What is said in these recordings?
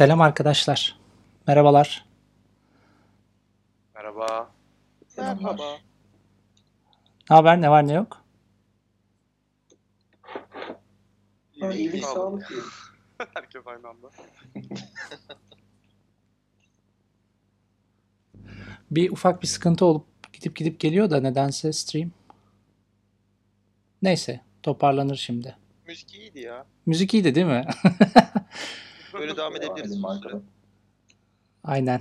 Selam arkadaşlar. Merhabalar. Merhaba. Merhaba. Ne haber? Ne var ne yok? Ha, iyilik sağlık diyelim. Herkes aynı anda. Bir ufak bir sıkıntı olup gidip gidip geliyor da nedense stream. Neyse toparlanır şimdi. Müzik iyiydi ya. Müzik iyiydi değil mi? Böyle devam edebiliriz. Aynen.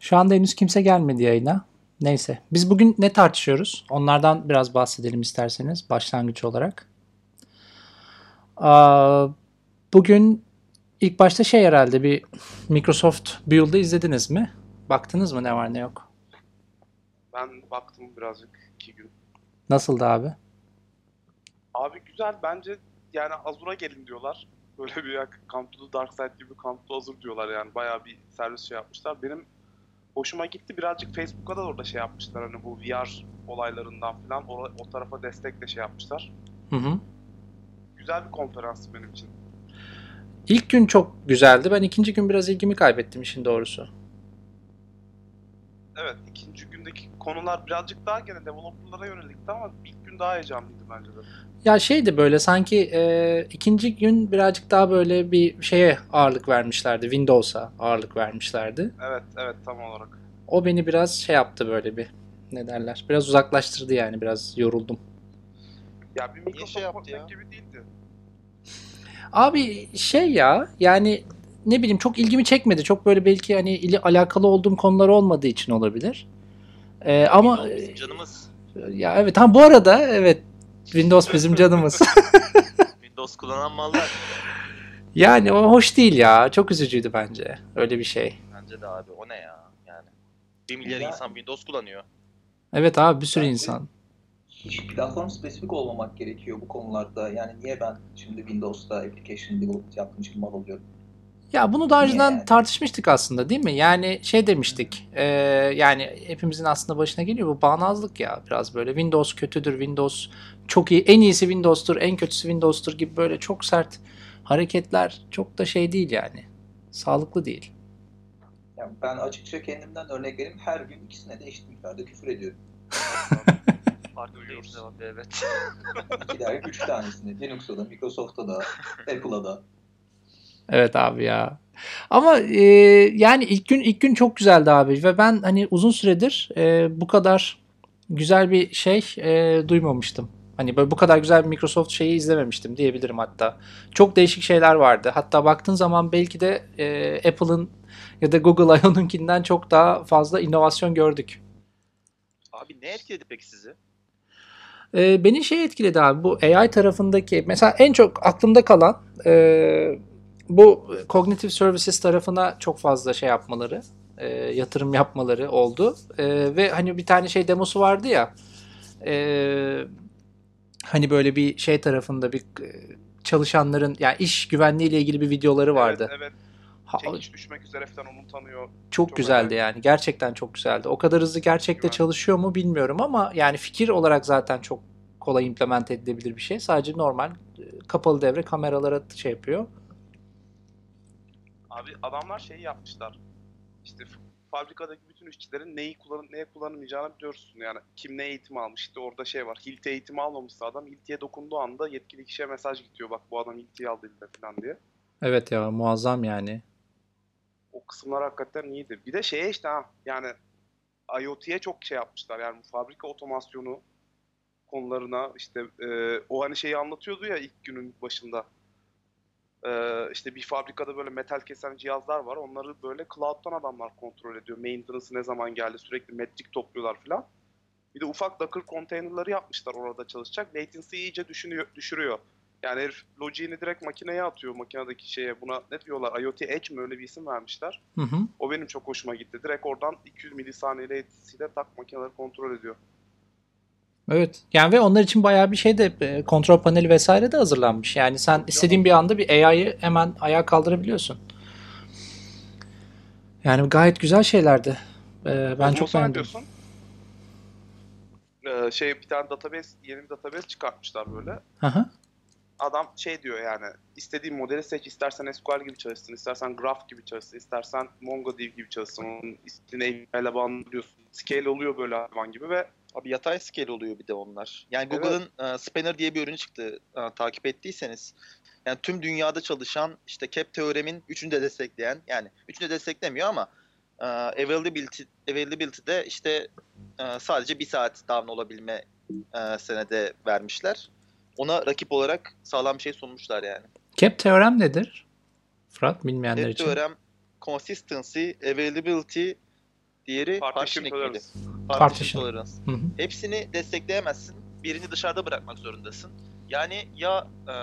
Şu anda henüz kimse gelmedi yayına. Neyse. Biz bugün ne tartışıyoruz? Onlardan biraz bahsedelim isterseniz başlangıç olarak. Aa, bugün ilk başta şey herhalde bir Microsoft Build'ı izlediniz mi? Baktınız mı ne var ne yok? Ben baktım birazcık iki gün. Nasıldı abi? Abi güzel bence yani Azure'a gelin diyorlar. Böyle bir ya, Come to the Dark Side gibi Come to Azure diyorlar yani. Bayağı bir servis şey yapmışlar. Benim hoşuma gitti. Birazcık Facebook'a da orada şey yapmışlar. Hani bu VR olaylarından falan o, o tarafa destekle şey yapmışlar. Hı hı. Güzel bir konferans benim için. İlk gün çok güzeldi. Ben ikinci gün biraz ilgimi kaybettim işin doğrusu. Evet ikinci gündeki konular birazcık daha gene developerlara yönelikti ama ilk gün daha heyecanlıydı bence de. Ya şeydi böyle sanki e, ikinci gün birazcık daha böyle bir şeye ağırlık vermişlerdi. Windows'a ağırlık vermişlerdi. Evet evet tam olarak. O beni biraz şey yaptı böyle bir ne derler. Biraz uzaklaştırdı yani biraz yoruldum. Ya bir Microsoft şey yaptı ya? gibi değildi. Abi şey ya yani ne bileyim çok ilgimi çekmedi. Çok böyle belki hani ili alakalı olduğum konular olmadığı için olabilir. E, ama bizim canımız. ya evet ha bu arada evet Windows bizim canımız. Windows kullanan mallar. yani o hoş değil ya. Çok üzücüydü bence. Öyle bir şey. Bence de abi o ne ya yani. 1 milyar Ya- insan Windows kullanıyor. Evet abi bir sürü Bence- insan. Hiç platform spesifik olmamak gerekiyor bu konularda. Yani niye ben şimdi Windows'ta application development yaptığım için mal oluyorum? Ya bunu daha önceden Yani. tartışmıştık aslında değil mi? Yani şey demiştik. e, yani hepimizin aslında başına geliyor bu bağnazlık ya biraz böyle. Windows kötüdür, Windows çok iyi, en iyisi Windows'tur, en kötüsü Windows'tur gibi böyle çok sert hareketler çok da şey değil yani. Sağlıklı değil. Yani ben açıkça kendimden örnek vereyim. Her gün ikisine de eşit miktarda küfür ediyorum. Farkındayız evet. İki dergi üç tanesini. Linux'ta da, Microsoft'ta da, Apple'a da. Evet abi ya. Ama e, yani ilk gün ilk gün çok güzeldi abi ve ben hani uzun süredir e, bu kadar güzel bir şey e, duymamıştım. Hani böyle bu kadar güzel bir Microsoft şeyi izlememiştim diyebilirim hatta. Çok değişik şeyler vardı. Hatta baktığın zaman belki de e, Apple'ın ya da Google I.O.'nunkinden çok daha fazla inovasyon gördük. Abi ne etkiledi peki sizi? E, beni şey etkiledi abi bu AI tarafındaki mesela en çok aklımda kalan e, bu cognitive services tarafına çok fazla şey yapmaları e, yatırım yapmaları oldu E, ve hani bir tane şey demosu vardı ya e, hani böyle bir şey tarafında bir e, çalışanların yani iş güvenliği ile ilgili bir videoları vardı. Evet, evet. Ha, Çekiç düşmek üzere falan onu tanıyor. çok Çok güzeldi acayip. yani. Gerçekten çok güzeldi. O kadar hızlı gerçekte Güven. çalışıyor mu bilmiyorum ama yani fikir olarak zaten çok kolay implement edilebilir bir şey. Sadece normal e, kapalı devre kameralara şey yapıyor. Abi adamlar şeyi yapmışlar. İşte fabrikadaki bütün işçilerin neyi kullanıp neye kullanmayacağını biliyorsun. Yani kim ne eğitim almış. İşte orada şey var. Hilti eğitimi almamışsa adam Hilti'ye dokunduğu anda yetkili kişiye mesaj gidiyor. Bak bu adam Hilti'yi aldı falan diye. Evet ya muazzam yani. O kısımlar hakikaten iyiydi. Bir de şeye işte ha yani IoT'ye çok şey yapmışlar. Yani bu fabrika otomasyonu konularına işte e, o hani şeyi anlatıyordu ya ilk günün başında. E, işte bir fabrikada böyle metal kesen cihazlar var. Onları böyle cloud'dan adamlar kontrol ediyor. Maintenance'ı ne zaman geldi sürekli metrik topluyorlar falan. Bir de ufak Docker konteynerları yapmışlar orada çalışacak. Latency'yi iyice düşünüyor, düşürüyor. Yani herif logiğini direkt makineye atıyor makinedeki şeye. Buna ne diyorlar? IoT Edge mi öyle bir isim vermişler. Hı hı. O benim çok hoşuma gitti. Direkt oradan 200 milisaniye latency'de tak makineleri kontrol ediyor. Evet. Yani ve onlar için bayağı bir şey de e, kontrol paneli vesaire de hazırlanmış. Yani sen istediğin bir anda bir AI'yı hemen ayağa kaldırabiliyorsun. Yani gayet güzel şeylerdi. E, ben çok beğendim. Ee, şey bir tane database, yeni bir database çıkartmışlar böyle. Hı. adam şey diyor yani istediğin modeli seç istersen SQL gibi çalışsın, istersen Graph gibi çalışsın, istersen MongoDB gibi çalışsın. Onun istediğin API ile bağlanıyorsun. Scale oluyor böyle hayvan gibi ve Abi yatay scale oluyor bir de onlar. Yani Evet. Google'ın e, Spanner diye bir ürünü çıktı e, takip ettiyseniz. Yani tüm dünyada çalışan işte CAP teoremin üçünü de destekleyen yani üçünü de desteklemiyor ama e, availability, availability'de işte e, sadece bir saat down olabilme e, senede vermişler. Ona rakip olarak sağlam bir şey sunmuşlar yani. Cap teorem nedir? Fırat bilmeyenler CAP için. teorem consistency, availability, diğeri Partition tolerance. Partition. Partition tolerance. Hı hı. Hepsini destekleyemezsin. Birini dışarıda bırakmak zorundasın. Yani ya e,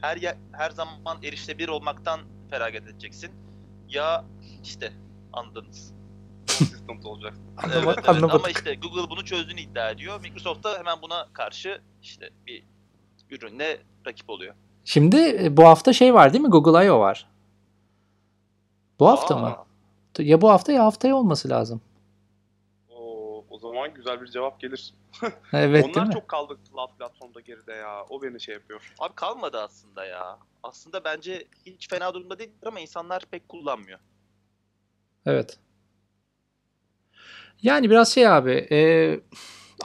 her ye- her zaman erişilebilir olmaktan feragat edeceksin ya işte anladınız. consistent olacak. Evet, evet. Ama işte Google bunu çözdüğünü iddia ediyor. Microsoft da hemen buna karşı işte bir ürünle rakip oluyor. Şimdi e, bu hafta şey var değil mi? Google I.O. var. Bu hafta Aa, mı? Ya bu hafta ya haftaya olması lazım. O, o zaman güzel bir cevap gelir. Evet değil Onlar mi? çok kaldı cloud platformda geride ya. O beni şey yapıyor. Abi kalmadı aslında ya. Aslında bence hiç fena durumda değil ama insanlar pek kullanmıyor. Evet. Yani biraz şey abi e,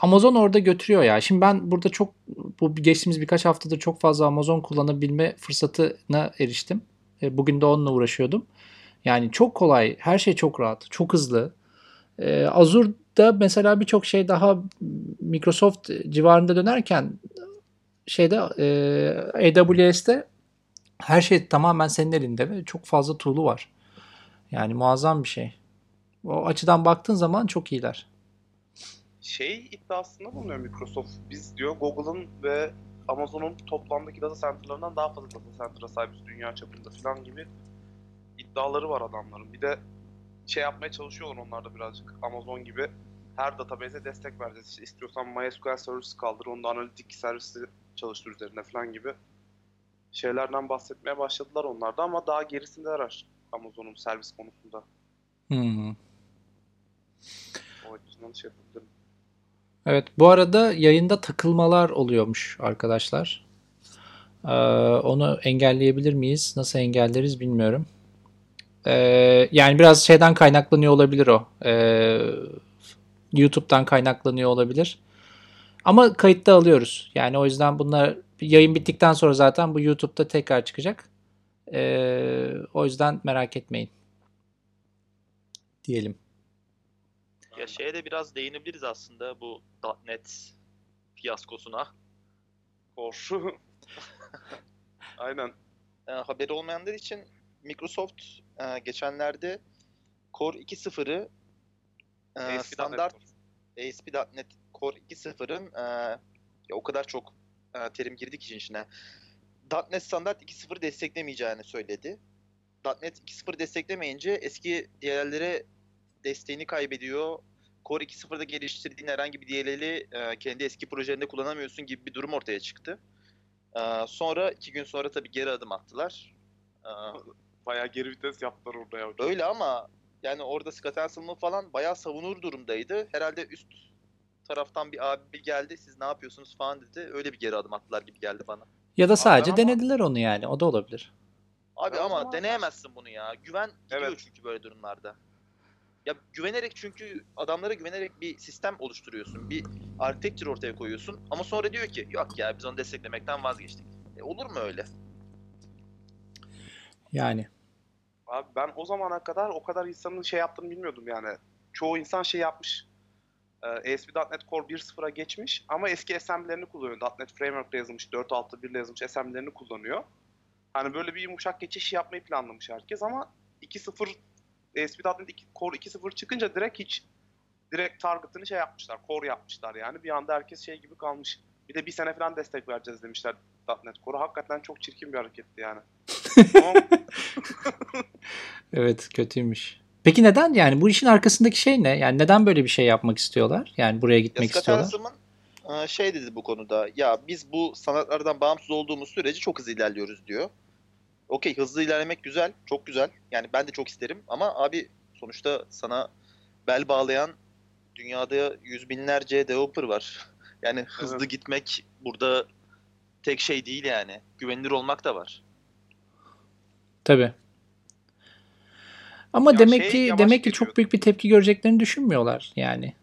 Amazon orada götürüyor ya. Şimdi ben burada çok bu geçtiğimiz birkaç haftadır çok fazla Amazon kullanabilme fırsatına eriştim. E, bugün de onunla uğraşıyordum. Yani çok kolay, her şey çok rahat, çok hızlı. E, Azure'da mesela birçok şey daha Microsoft civarında dönerken şeyde e, AWS'te her şey tamamen senin elinde ve çok fazla tool'u var. Yani muazzam bir şey. O açıdan baktığın zaman çok iyiler. Şey iddiasında bulunuyor Microsoft. Biz diyor Google'ın ve Amazon'un toplamdaki data center'larından daha fazla data center'a sahibiz dünya çapında falan gibi iddiaları var adamların. Bir de şey yapmaya çalışıyorlar onlar da birazcık Amazon gibi her database'e destek vereceğiz. İşte istiyorsan MySQL servisi kaldır, onda analitik servisi çalıştır üzerine falan gibi şeylerden bahsetmeye başladılar onlar da ama daha gerisindeler Amazon'un servis konusunda. Hmm. O açıdan şey yapabilirim. Evet bu arada yayında takılmalar oluyormuş arkadaşlar. Ee, onu engelleyebilir miyiz? Nasıl engelleriz bilmiyorum. Ee, yani biraz şeyden kaynaklanıyor olabilir o. Ee, YouTube'dan kaynaklanıyor olabilir. Ama kayıtta alıyoruz. Yani o yüzden bunlar yayın bittikten sonra zaten bu YouTube'da tekrar çıkacak. Ee, o yüzden merak etmeyin. Diyelim. Ya şeye de biraz değinebiliriz aslında bu .NET fiyaskosuna. Core. Aynen. E, haberi olmayanlar için Microsoft e, geçenlerde Core 2.0'ı e, standart. ASP.NET Core 2.0'ın e, ya o kadar çok e, terim girdi ki işin içine. .NET Standart 2.0 desteklemeyeceğini söyledi. .NET 2.0 desteklemeyince eski DLL'lere desteğini kaybediyor. Core 2.0'da geliştirdiğin herhangi bir DLL'i e, kendi eski projelerinde kullanamıyorsun gibi bir durum ortaya çıktı. E, sonra iki gün sonra tabii geri adım attılar. E, Bayağı geri vites yaptılar orada ya. öyle ama yani orada Scott Anselmo falan bayağı savunur durumdaydı. Herhalde üst taraftan bir abi geldi siz ne yapıyorsunuz falan dedi. Öyle bir geri adım attılar gibi geldi bana. Ya da sadece ama- denediler onu yani. O da olabilir. Abi Ya ama zaman- deneyemezsin bunu ya. Güven gidiyor Evet. çünkü böyle durumlarda. Ya güvenerek çünkü adamlara güvenerek bir sistem oluşturuyorsun. Bir architecture ortaya koyuyorsun. Ama sonra diyor ki yok ya biz onu desteklemekten vazgeçtik. E, olur mu öyle? Yani. Abi ben o zamana kadar o kadar insanın şey yaptığını bilmiyordum yani. Çoğu insan şey yapmış. Ee, ASP.NET Core 1.0'a geçmiş ama eski assembly'lerini kullanıyor. .NET Framework'ta yazılmış, 4.6.1 ile yazılmış assembly'lerini kullanıyor. Hani böyle bir yumuşak geçiş yapmayı planlamış herkes ama 2.0 ASP.NET 2 Core 2.0 çıkınca direkt hiç direkt target'ını şey yapmışlar, core yapmışlar yani. Bir anda herkes şey gibi kalmış. Bir de bir sene falan destek vereceğiz demişler .NET Core'a. Hakikaten çok çirkin bir hareketti yani. Evet kötüymüş. Peki neden yani bu işin arkasındaki şey ne? Yani neden böyle bir şey yapmak istiyorlar? Yani buraya Ya gitmek Scott istiyorlar. Hanselman, e, şey dedi bu konuda. Ya biz bu sanatlardan bağımsız olduğumuz sürece çok hızlı ilerliyoruz diyor. Okey hızlı ilerlemek güzel. Çok güzel. Yani ben de çok isterim. Ama abi sonuçta sana bel bağlayan dünyada yüz binlerce developer var. Yani hızlı Evet. gitmek burada tek şey değil yani. Güvenilir olmak da var. Tabii. Ama Ya demek şey ki yavaş demek ki çok büyük bir tepki göreceklerini düşünmüyorlar yani.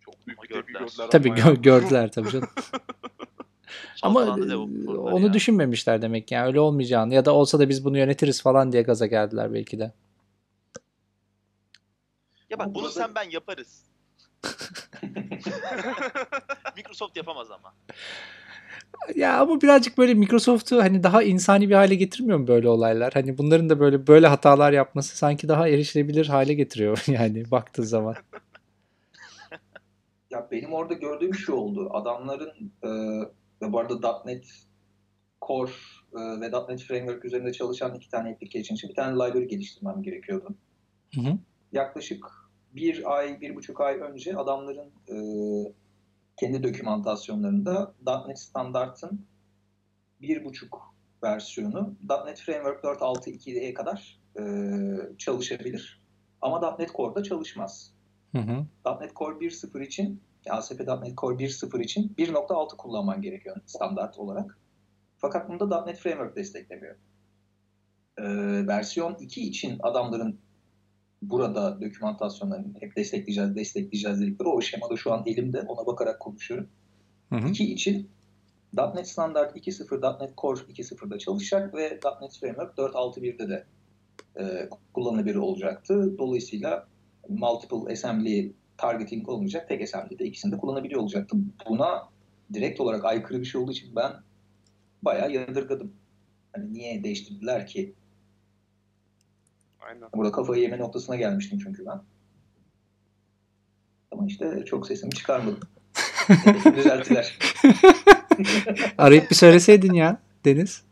Çok büyük bir Gördüler. tepki gördüler Tabii ama gö- gördüler tabii canım. Ama Çalkalandı e, onu ya. düşünmemişler demek yani öyle olmayacağını ya da olsa da biz bunu yönetiriz falan diye gaza geldiler belki de. Ya bak Ama bunu burada- sen ben yaparız. Microsoft yapamaz ama. Ya ama birazcık böyle Microsoft'u hani daha insani bir hale getirmiyor mu böyle olaylar? Hani bunların da böyle böyle hatalar yapması sanki daha erişilebilir hale getiriyor yani baktığın zaman. Ya benim orada gördüğüm şu oldu. Adamların e, ve bu arada .NET Core e, ve .NET Framework üzerinde çalışan iki tane application için bir tane library geliştirmem gerekiyordu. Hı hı. Yaklaşık bir ay, bir buçuk ay önce adamların e, kendi dokümantasyonlarında .NET Standard'ın bir buçuk versiyonu .NET Framework 4.6.2'ye kadar e, çalışabilir. Ama .NET Core'da çalışmaz. Hı hı. .NET Core 1.0 için ASP.NET Core 1.0 için 1.6 kullanman gerekiyor standart olarak. Fakat bunda .NET Framework desteklemiyor. Ee, versiyon 2 için adamların burada dokümantasyonlarını hep destekleyeceğiz, destekleyeceğiz dedikleri o şemada şu an elimde. Ona bakarak konuşuyorum. Hı hı. 2 için .NET Standard 2.0, .NET Core 2.0'da çalışacak ve .NET Framework 4.6.1'de de e, kullanılabilir olacaktı. Dolayısıyla multiple assembly targeting olmayacak. Tek assembly'de ikisini de kullanabiliyor olacaktı. Buna direkt olarak aykırı bir şey olduğu için ben bayağı yadırgadım. Hani niye değiştirdiler ki? Aynen. Burada kafayı yeme noktasına gelmiştim çünkü ben. Ama işte çok sesimi çıkarmadım. Düzelttiler. Arayıp bir söyleseydin ya Deniz.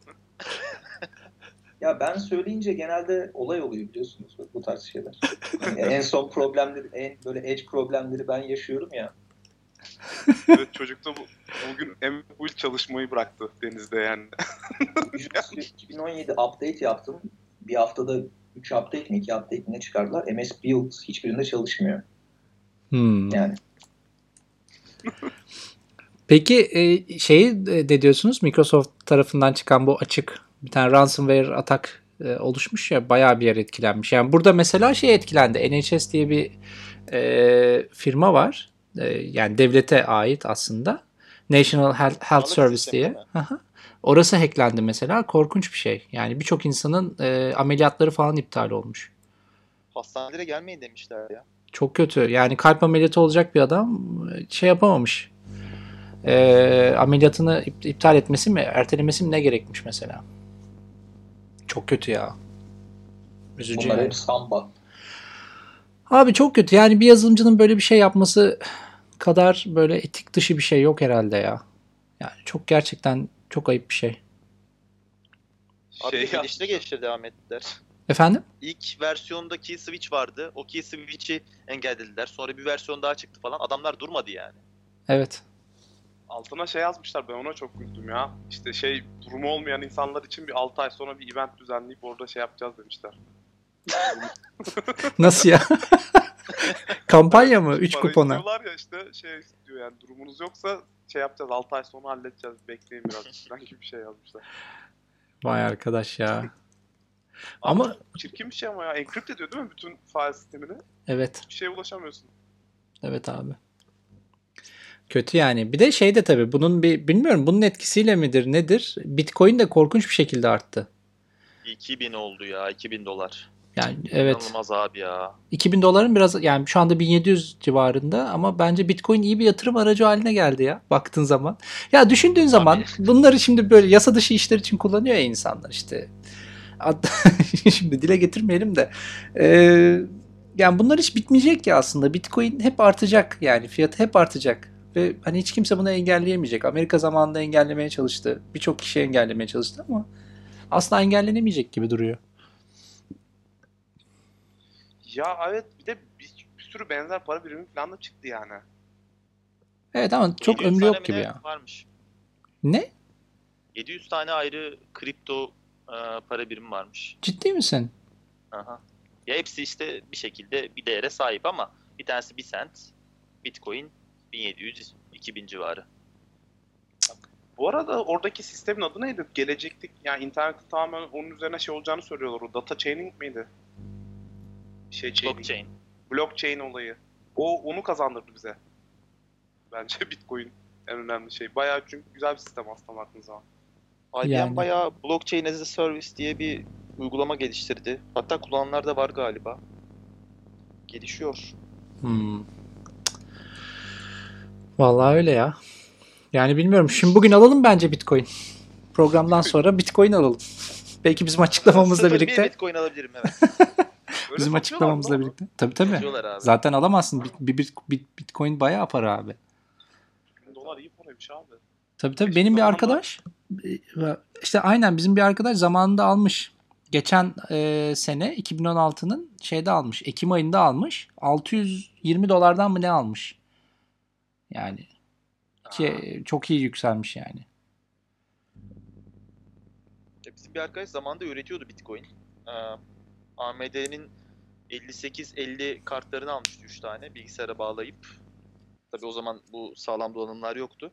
Ya ben söyleyince genelde olay oluyor biliyorsunuz bu tarz şeyler. Yani en son problemleri, en böyle edge problemleri ben yaşıyorum ya. Evet, çocuk da bu, bugün MBUL çalışmayı bıraktı denizde yani. Visual 2017 update yaptım. Bir haftada 3 update mi 2 update mi ne çıkardılar. MS Build hiçbirinde çalışmıyor. Hmm. Yani Peki e, şeyi de diyorsunuz Microsoft tarafından çıkan bu açık bir tane ransomware atak e, oluşmuş ya bayağı bir yer etkilenmiş. Yani burada mesela şey etkilendi. NHS diye bir e, firma var. E, yani devlete ait aslında. National Health, Health Service diye. Aha. Orası hacklendi mesela. Korkunç bir şey. Yani birçok insanın e, ameliyatları falan iptal olmuş. Hastanelere gelmeyin demişler ya. Çok kötü. Yani kalp ameliyatı olacak bir adam e, şey yapamamış. Ee, ameliyatını ip- iptal etmesi mi, ertelemesi mi ne gerekmiş mesela? Çok kötü ya. Üzücü bunlar yani. hep samba. Abi çok kötü. Yani bir yazılımcının böyle bir şey yapması kadar böyle etik dışı bir şey yok herhalde ya. Yani çok gerçekten çok ayıp bir şey. Abi Şey gelişte gelişte devam ettiler. Efendim? İlk versiyonda key switch vardı. O key switch'i engellediler. Sonra bir versiyon daha çıktı falan. Adamlar durmadı yani. Evet. altına şey yazmışlar ben ona çok güldüm ya. İşte şey durumu olmayan insanlar için bir 6 ay sonra bir event düzenleyip orada şey yapacağız demişler. Nasıl ya? Kampanya mı? 3 Para kupona. istiyorlar ya işte şey diyor yani durumunuz yoksa şey yapacağız 6 ay sonra halledeceğiz bekleyin biraz falan gibi bir şey yazmışlar. Vay arkadaş ya. Ama, Ama- çirkin bir şey ama ya encrypt ediyor değil mi bütün file sistemini? Evet. Bir şeye ulaşamıyorsun. Evet abi. Kötü yani. Bir de şey de tabii bunun bir bilmiyorum bunun etkisiyle midir nedir? Bitcoin de korkunç bir şekilde arttı. 2000 oldu ya. 2000 dolar. Yani evet. İnanılmaz abi ya. 2000 doların biraz yani şu anda 1700 civarında ama bence Bitcoin iyi bir yatırım aracı haline geldi ya baktığın zaman. Ya düşündüğün zaman bunları şimdi böyle yasa dışı işler için kullanıyor ya insanlar işte. Şimdi dile getirmeyelim de. Ee, yani bunlar hiç bitmeyecek ya aslında. Bitcoin hep artacak yani fiyatı hep artacak. Ve hani hiç kimse bunu engelleyemeyecek. Amerika zamanında engellemeye çalıştı. Birçok kişi engellemeye çalıştı ama asla engellenemeyecek gibi duruyor. Ya evet bir de bir, bir sürü benzer para birimi falan da çıktı yani. Evet ama çok 700 ömrü yok gibi ya. Varmış. Ne? 700 tane ayrı kripto e, para birimi varmış. Ciddi misin? Aha. Ya hepsi işte bir şekilde bir değere sahip ama bir tanesi 1 cent, Bitcoin 1700 2000 civarı. Bu arada oradaki sistemin adı neydi? Gelecektik yani internette tamamen onun üzerine şey olacağını söylüyorlar. O data chaining miydi? Şey. Blockchain. Blockchain olayı. O onu kazandırdı bize. Bence Bitcoin en önemli şey. Bayağı çünkü güzel bir sistem aslında baktığın zaman. IBM Yani. bayağı Blockchain as a Service diye bir uygulama geliştirdi. Hatta kullananlar da var galiba. Gelişiyor. Hmm. Vallahi öyle ya. Yani bilmiyorum. Şimdi bugün alalım bence Bitcoin. Programdan sonra Bitcoin alalım. Belki bizim açıklamamızla 0.1 birlikte. Bitcoin alabilirim evet. Öyle Bizim açıklamamızla mı? birlikte. Tabii tabii. Zaten alamazsın. Bir, bir, bir- Bitcoin bayağı para abi. Dolar iyi paraymış abi. Tabii tabii. Benim bir arkadaş e, işte aynen bizim bir arkadaş zamanında almış. Geçen e, sene 2016'nın şeyde almış. Ekim ayında almış. 620 dolardan mı ne almış? Yani ki, çok iyi yükselmiş yani. Ya Bizim bir arkadaş zamanında üretiyordu Bitcoin. Ee, AMD'nin 5850 kartlarını almıştı 3 tane bilgisayara bağlayıp. Tabii o zaman bu sağlam donanımlar yoktu.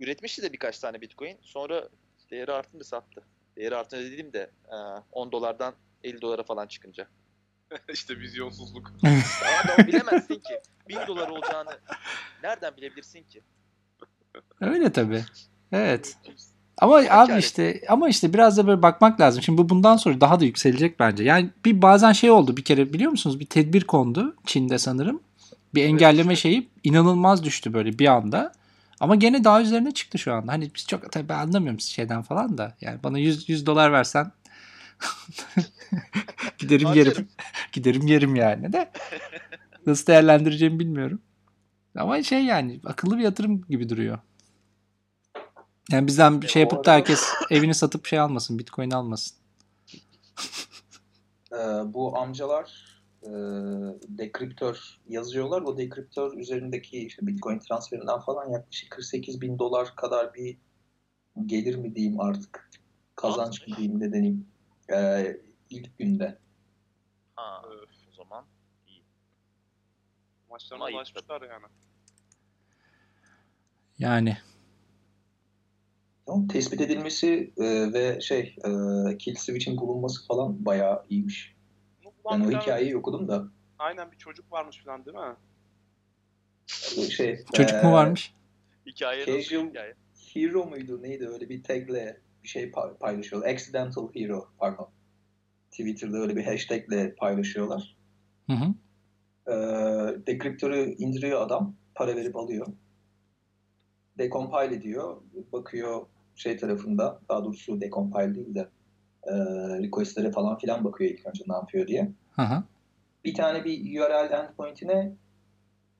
Üretmişti de birkaç tane Bitcoin. Sonra değeri artınca sattı. Değeri artınca dediğim de e, 10 dolardan 50 dolara falan çıkınca. işte vizyonsuzluk. Ama da bilemezsin ki. 1000 dolar olacağını nereden bilebilirsin ki? Öyle tabii. Evet. Ama abi kâr işte ama işte biraz da böyle bakmak lazım. Şimdi bu bundan sonra daha da yükselecek bence. Yani bir bazen şey oldu bir kere biliyor musunuz? Bir tedbir kondu Çin'de sanırım. Bir engelleme şeyi inanılmaz düştü böyle bir anda. Ama gene daha üzerine çıktı şu anda. Hani biz çok tabii ben anlamıyorum şeyden falan da. Yani bana 100 100 dolar versen giderim yerim. Giderim yerim yani de. Nasıl değerlendireceğimi bilmiyorum. Ama şey yani akıllı bir yatırım gibi duruyor. Yani bizden bir şey yapıp da herkes evini satıp şey almasın, bitcoin almasın. Ee, bu amcalar e, dekriptör yazıyorlar. O dekriptör üzerindeki işte Bitcoin transferinden falan yaklaşık 48 bin dolar kadar bir gelir mi diyeyim artık. Kazanç mı diyeyim ne deneyim. Ee, ilk günde. Ha, Öf. o zaman iyi. Maçlarına ulaşmışlar yani. Yani tespit edilmesi e, ve şey e, kill switch'in bulunması falan bayağı iyiymiş. Ben o hikayeyi okudum da Aynen bir çocuk varmış falan değil mi? şey çocuk e, mu varmış? Hikaye Casual- hikaye? Hero muydu neydi öyle bir tagle bir şey pa- paylaşıyor. Accidental Hero pardon. Twitter'da öyle bir hashtagle paylaşıyorlar. Hı hı. Ee, dekriptörü indiriyor adam. Para verip alıyor. Decompile ediyor. Bakıyor şey tarafında daha doğrusu decompile değil de e, requestlere falan filan bakıyor ilk önce ne yapıyor diye. Hı hı. Bir tane bir URL endpoint'ine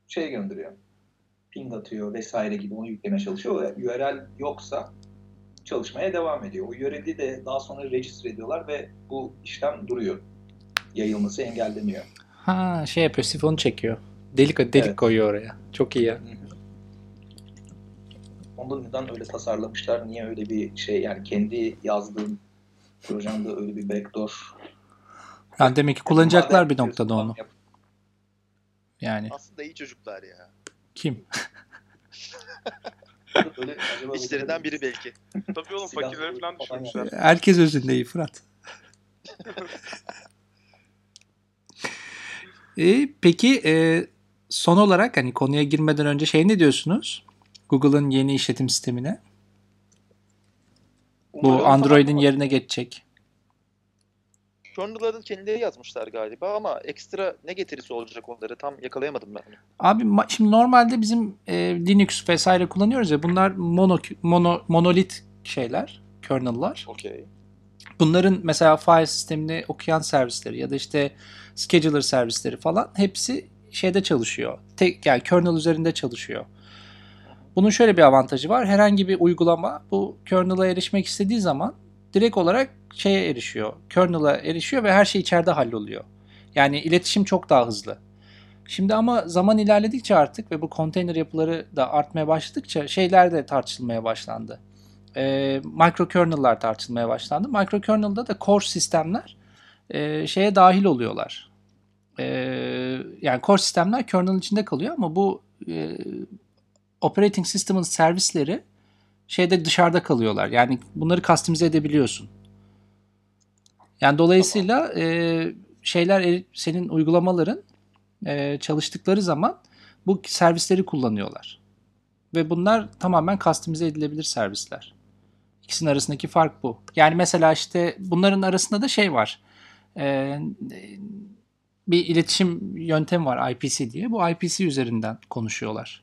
şey gönderiyor. Ping atıyor vesaire gibi onu yüklemeye çalışıyor. Ve URL yoksa çalışmaya devam ediyor. O URL'i de daha sonra register ediyorlar ve bu işlem duruyor. Yayılması engelleniyor. Ha şey yapıyor, sifonu çekiyor. Delik delik Evet. koyuyor oraya. Çok iyi ya. Onu neden öyle tasarlamışlar? Niye öyle bir şey yani kendi yazdığım projemde öyle bir backdoor Yani demek ki kullanacaklar bir noktada onu. Yani Aslında iyi çocuklar ya. kim? Böyle İçlerinden biri belki. Tabii oğlum fakirleri falan düşürmüşler. Herkes özünde iyi Fırat. e, peki e, son olarak hani konuya girmeden önce şey ne diyorsunuz? Google'ın yeni işletim sistemine. Bu Android'in yerine geçecek. Kernel'ların kendileri yazmışlar galiba ama ekstra ne getirisi olacak onları tam yakalayamadım ben. Abi şimdi normalde bizim e, Linux vesaire kullanıyoruz ya bunlar mono, mono monolit şeyler, kernel'lar. Okey. Bunların mesela file sistemini okuyan servisleri ya da işte scheduler servisleri falan hepsi şeyde çalışıyor. Tek yani kernel üzerinde çalışıyor. Bunun şöyle bir avantajı var. Herhangi bir uygulama bu kernel'a erişmek istediği zaman direkt olarak şeye erişiyor. Kernel'a erişiyor ve her şey içeride halloluyor. Yani iletişim çok daha hızlı. Şimdi ama zaman ilerledikçe artık ve bu konteyner yapıları da artmaya başladıkça şeyler de tartışılmaya başlandı. Ee, microkernel'lar tartışılmaya başlandı. Microkernel'da da core sistemler e, şeye dahil oluyorlar. Ee, yani core sistemler kernel içinde kalıyor ama bu e, operating system'ın servisleri şeyde dışarıda kalıyorlar. Yani bunları customize edebiliyorsun. Yani dolayısıyla e, şeyler e, senin uygulamaların e, çalıştıkları zaman bu servisleri kullanıyorlar. Ve bunlar tamamen customize edilebilir servisler. İkisinin arasındaki fark bu. Yani mesela işte bunların arasında da şey var. E, bir iletişim yöntemi var IPC diye. Bu IPC üzerinden konuşuyorlar.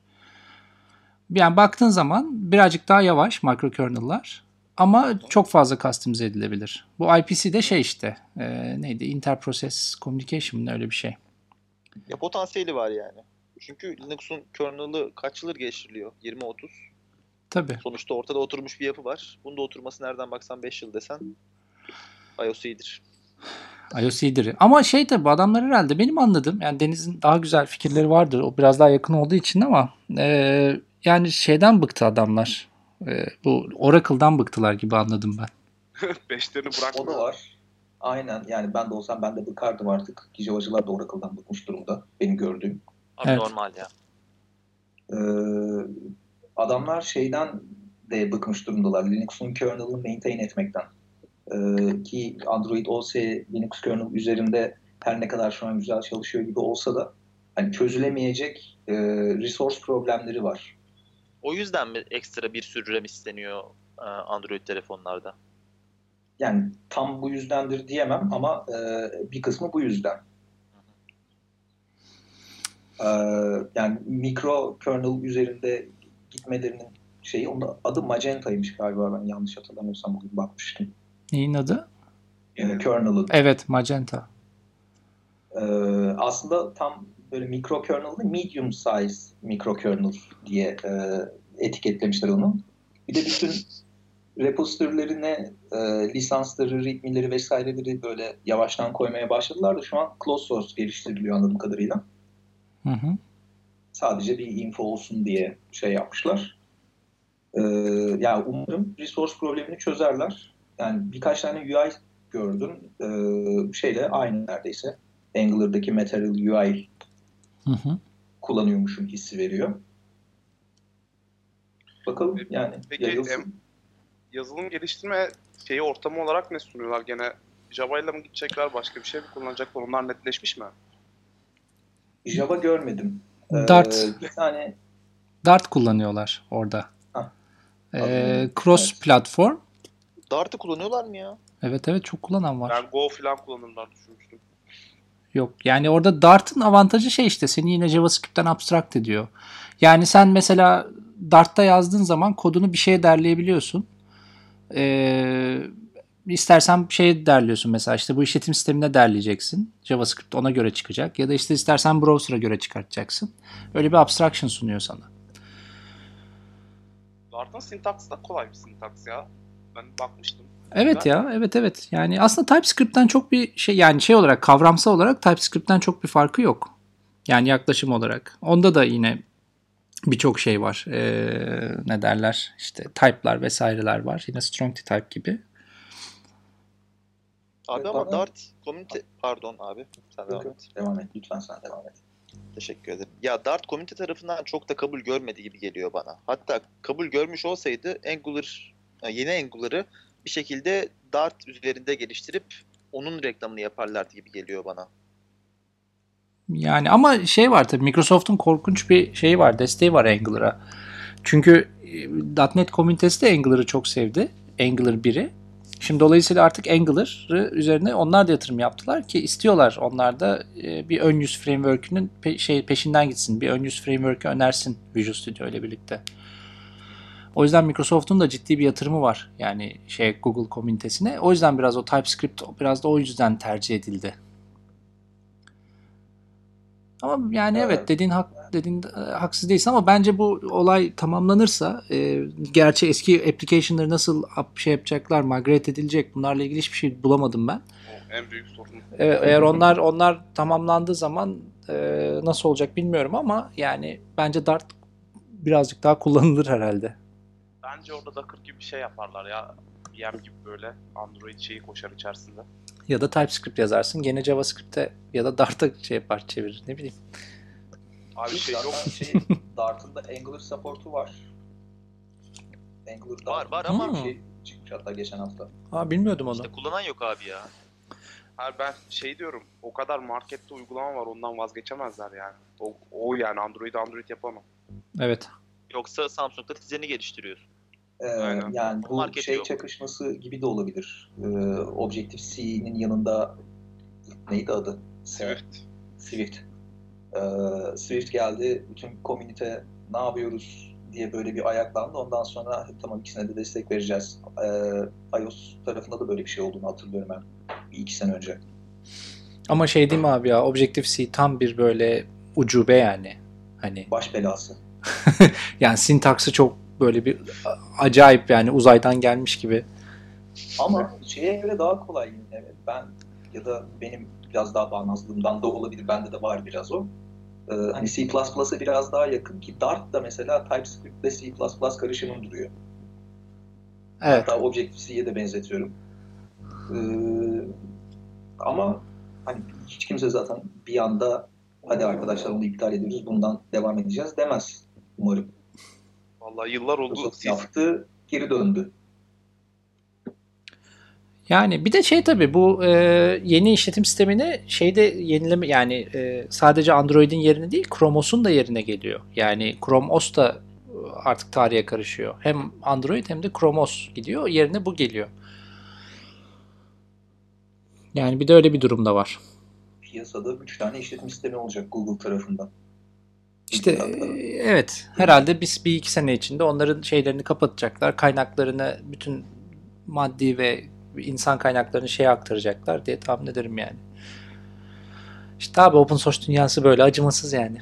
Yani baktığın zaman birazcık daha yavaş microkernel'lar ama çok fazla customize edilebilir. Bu IPC de şey işte e, neydi interprocess communication öyle bir şey. Ya potansiyeli var yani. Çünkü Linux'un kernel'ı kaç yıldır geliştiriliyor? 20-30. Tabii. Sonuçta ortada oturmuş bir yapı var. Bunda oturması nereden baksan 5 yıl desen iOS iyidir. iOS iyidir. Ama şey tabi bu adamlar herhalde benim anladığım yani Deniz'in daha güzel fikirleri vardır. O biraz daha yakın olduğu için ama e, yani şeyden bıktı adamlar. E, bu Oracle'dan bıktılar gibi anladım ben. Beşlerini O bırakmıyor. da var. Aynen yani ben de olsam ben de bıkardım artık. Gicavacılar da Oracle'dan bıkmış durumda benim gördüğüm. Abi Evet. normal ya. Ee, adamlar şeyden de bıkmış durumdalar. Linux'un kernel'ını maintain etmekten. Ee, ki Android OS Linux kernel üzerinde her ne kadar şu an güzel çalışıyor gibi olsa da hani çözülemeyecek e, resource problemleri var. O yüzden mi ekstra bir sürü RAM isteniyor e, Android telefonlarda? Yani tam bu yüzdendir diyemem ama e, bir kısmı bu yüzden. Ee, yani mikro kernel üzerinde gitmelerinin şeyi onun adı Magenta'ymış galiba ben yanlış hatırlamıyorsam bugün bakmıştım. Neyin adı? Ee, kernel'ın. Evet Magenta. Ee, aslında tam böyle mikro kernel değil, medium size mikro kernel diye e, etiketlemişler onu. Bir de bütün repository'lerine e, lisansları, readme'leri vesaireleri böyle yavaştan koymaya başladılar da şu an closed source geliştiriliyor anladığım kadarıyla. Hı hı. Sadece bir info olsun diye şey yapmışlar. Ee, yani umarım resource problemini çözerler. Yani birkaç tane UI gördüm. Ee, şeyle aynı neredeyse. Angular'daki Material UI Hı hı. kullanıyormuşum hissi veriyor. Bakalım yani Peki, yayılsın. em- Yazılım geliştirme şeyi ortamı olarak ne sunuyorlar? Gene Java ile mi gidecekler? Başka bir şey mi kullanacaklar? Onlar netleşmiş mi? Java görmedim. Ee, Dart. bir tane Dart kullanıyorlar orada. Ha. Ee, cross Evet. platform. Dart'ı kullanıyorlar mı ya? Evet evet çok kullanan var. Ben Go falan kullanırlar düşünmüştüm. Yok yani orada Dart'ın avantajı şey işte seni yine JavaScript'ten abstract ediyor. Yani sen mesela Dart'ta yazdığın zaman kodunu bir şeye derleyebiliyorsun. Ee, istersen şey derliyorsun mesela işte bu işletim sistemine derleyeceksin. JavaScript ona göre çıkacak. Ya da işte istersen browser'a göre çıkartacaksın. Öyle bir abstraction sunuyor sana. Dart'ın sintaksı da kolay bir sintaks ya. Ben bakmıştım. Evet ya evet evet. Yani aslında TypeScript'ten çok bir şey yani şey olarak kavramsal olarak TypeScript'ten çok bir farkı yok. Yani yaklaşım olarak. Onda da yine birçok şey var. Ee, ne derler işte type'lar vesaireler var. Yine strong type gibi. Abi ama bana- Dart community pardon abi sen devam et. devam et. Lütfen sen devam et. Teşekkür ederim. Ya Dart community tarafından çok da kabul görmedi gibi geliyor bana. Hatta kabul görmüş olsaydı Angular yeni Angular'ı bir şekilde Dart üzerinde geliştirip onun reklamını yaparlardı gibi geliyor bana. Yani ama şey var tabii Microsoft'un korkunç bir şeyi var. Desteği var Angular'a. Çünkü e, .NET komünitesi de Angular'ı çok sevdi. Angular 1'i. Şimdi dolayısıyla artık Angular'ı üzerine onlar da yatırım yaptılar ki istiyorlar onlar da e, bir ön yüz framework'ünün pe- şey peşinden gitsin. Bir ön yüz framework'ü önersin Visual Studio ile birlikte. O yüzden Microsoft'un da ciddi bir yatırımı var. Yani şey Google komünitesine. O yüzden biraz o TypeScript biraz da o yüzden tercih edildi. Ama yani evet, Evet. dediğin hak dediğin e, haksız değilsin ama bence bu olay tamamlanırsa e, gerçi eski application'ları nasıl up- şey yapacaklar, migrate edilecek bunlarla ilgili hiçbir şey bulamadım ben. En büyük sorun. Evet, eğer onlar onlar tamamlandığı zaman e, nasıl olacak bilmiyorum ama yani bence Dart birazcık daha kullanılır herhalde. Bence orada Docker gibi bir şey yaparlar ya. VM gibi böyle Android şeyi koşar içerisinde. Ya da TypeScript yazarsın gene JavaScript'e ya da Dart'a şey yapar çevirir ne bileyim. Abi şey yok. Şey, Dart'ın da Angular support'u var. Angular'da Var, var ama- bir şey çıkmış hatta geçen hafta. Ha bilmiyordum onu. İşte kullanan yok abi ya. Hayır ben şey diyorum. O kadar markette uygulama var ondan vazgeçemezler yani. O, o yani Android Android yapamam. Evet. Yoksa Samsung'da dizini geliştiriyorsun. Ee, Aynen. yani bu Market şey yok. çakışması gibi de olabilir. Ee, Objective-C'nin yanında neydi adı? Swift. Swift. Ee, Swift geldi, bütün komünite ne yapıyoruz diye böyle bir ayaklandı. Ondan sonra tamam ikisine de destek vereceğiz. Ee, iOS tarafında da böyle bir şey olduğunu hatırlıyorum ben. Bir iki sene önce. Ama şey değil mi abi ya Objective-C tam bir böyle ucube yani. Hani Baş belası. yani sintaksı çok böyle bir acayip yani uzaydan gelmiş gibi. Ama şeye göre daha kolay yine. Ben ya da benim biraz daha bağnazlığımdan da olabilir. Bende de var biraz o. Ee, hani C++'a biraz daha yakın ki Dart da mesela TypeScript ile C++ karışımın duruyor. Evet. Hatta Objective-C'ye de benzetiyorum. Ee, ama hani hiç kimse zaten bir anda hadi arkadaşlar onu iptal ediyoruz bundan devam edeceğiz demez umarım. Vallahi yıllar oldu. Yaptı, geri döndü. Yani bir de şey tabii bu e, yeni işletim sistemini şeyde yenileme yani e, sadece Android'in yerine değil Chrome OS'un da yerine geliyor. Yani Chrome OS da e, artık tarihe karışıyor. Hem Android hem de Chrome OS gidiyor. Yerine bu geliyor. Yani bir de öyle bir durum da var. Piyasada 3 tane işletim sistemi olacak Google tarafından. İşte e, evet herhalde biz bir iki sene içinde onların şeylerini kapatacaklar. Kaynaklarını bütün maddi ve insan kaynaklarını şeye aktaracaklar diye tahmin ederim yani. İşte abi open source dünyası böyle acımasız yani.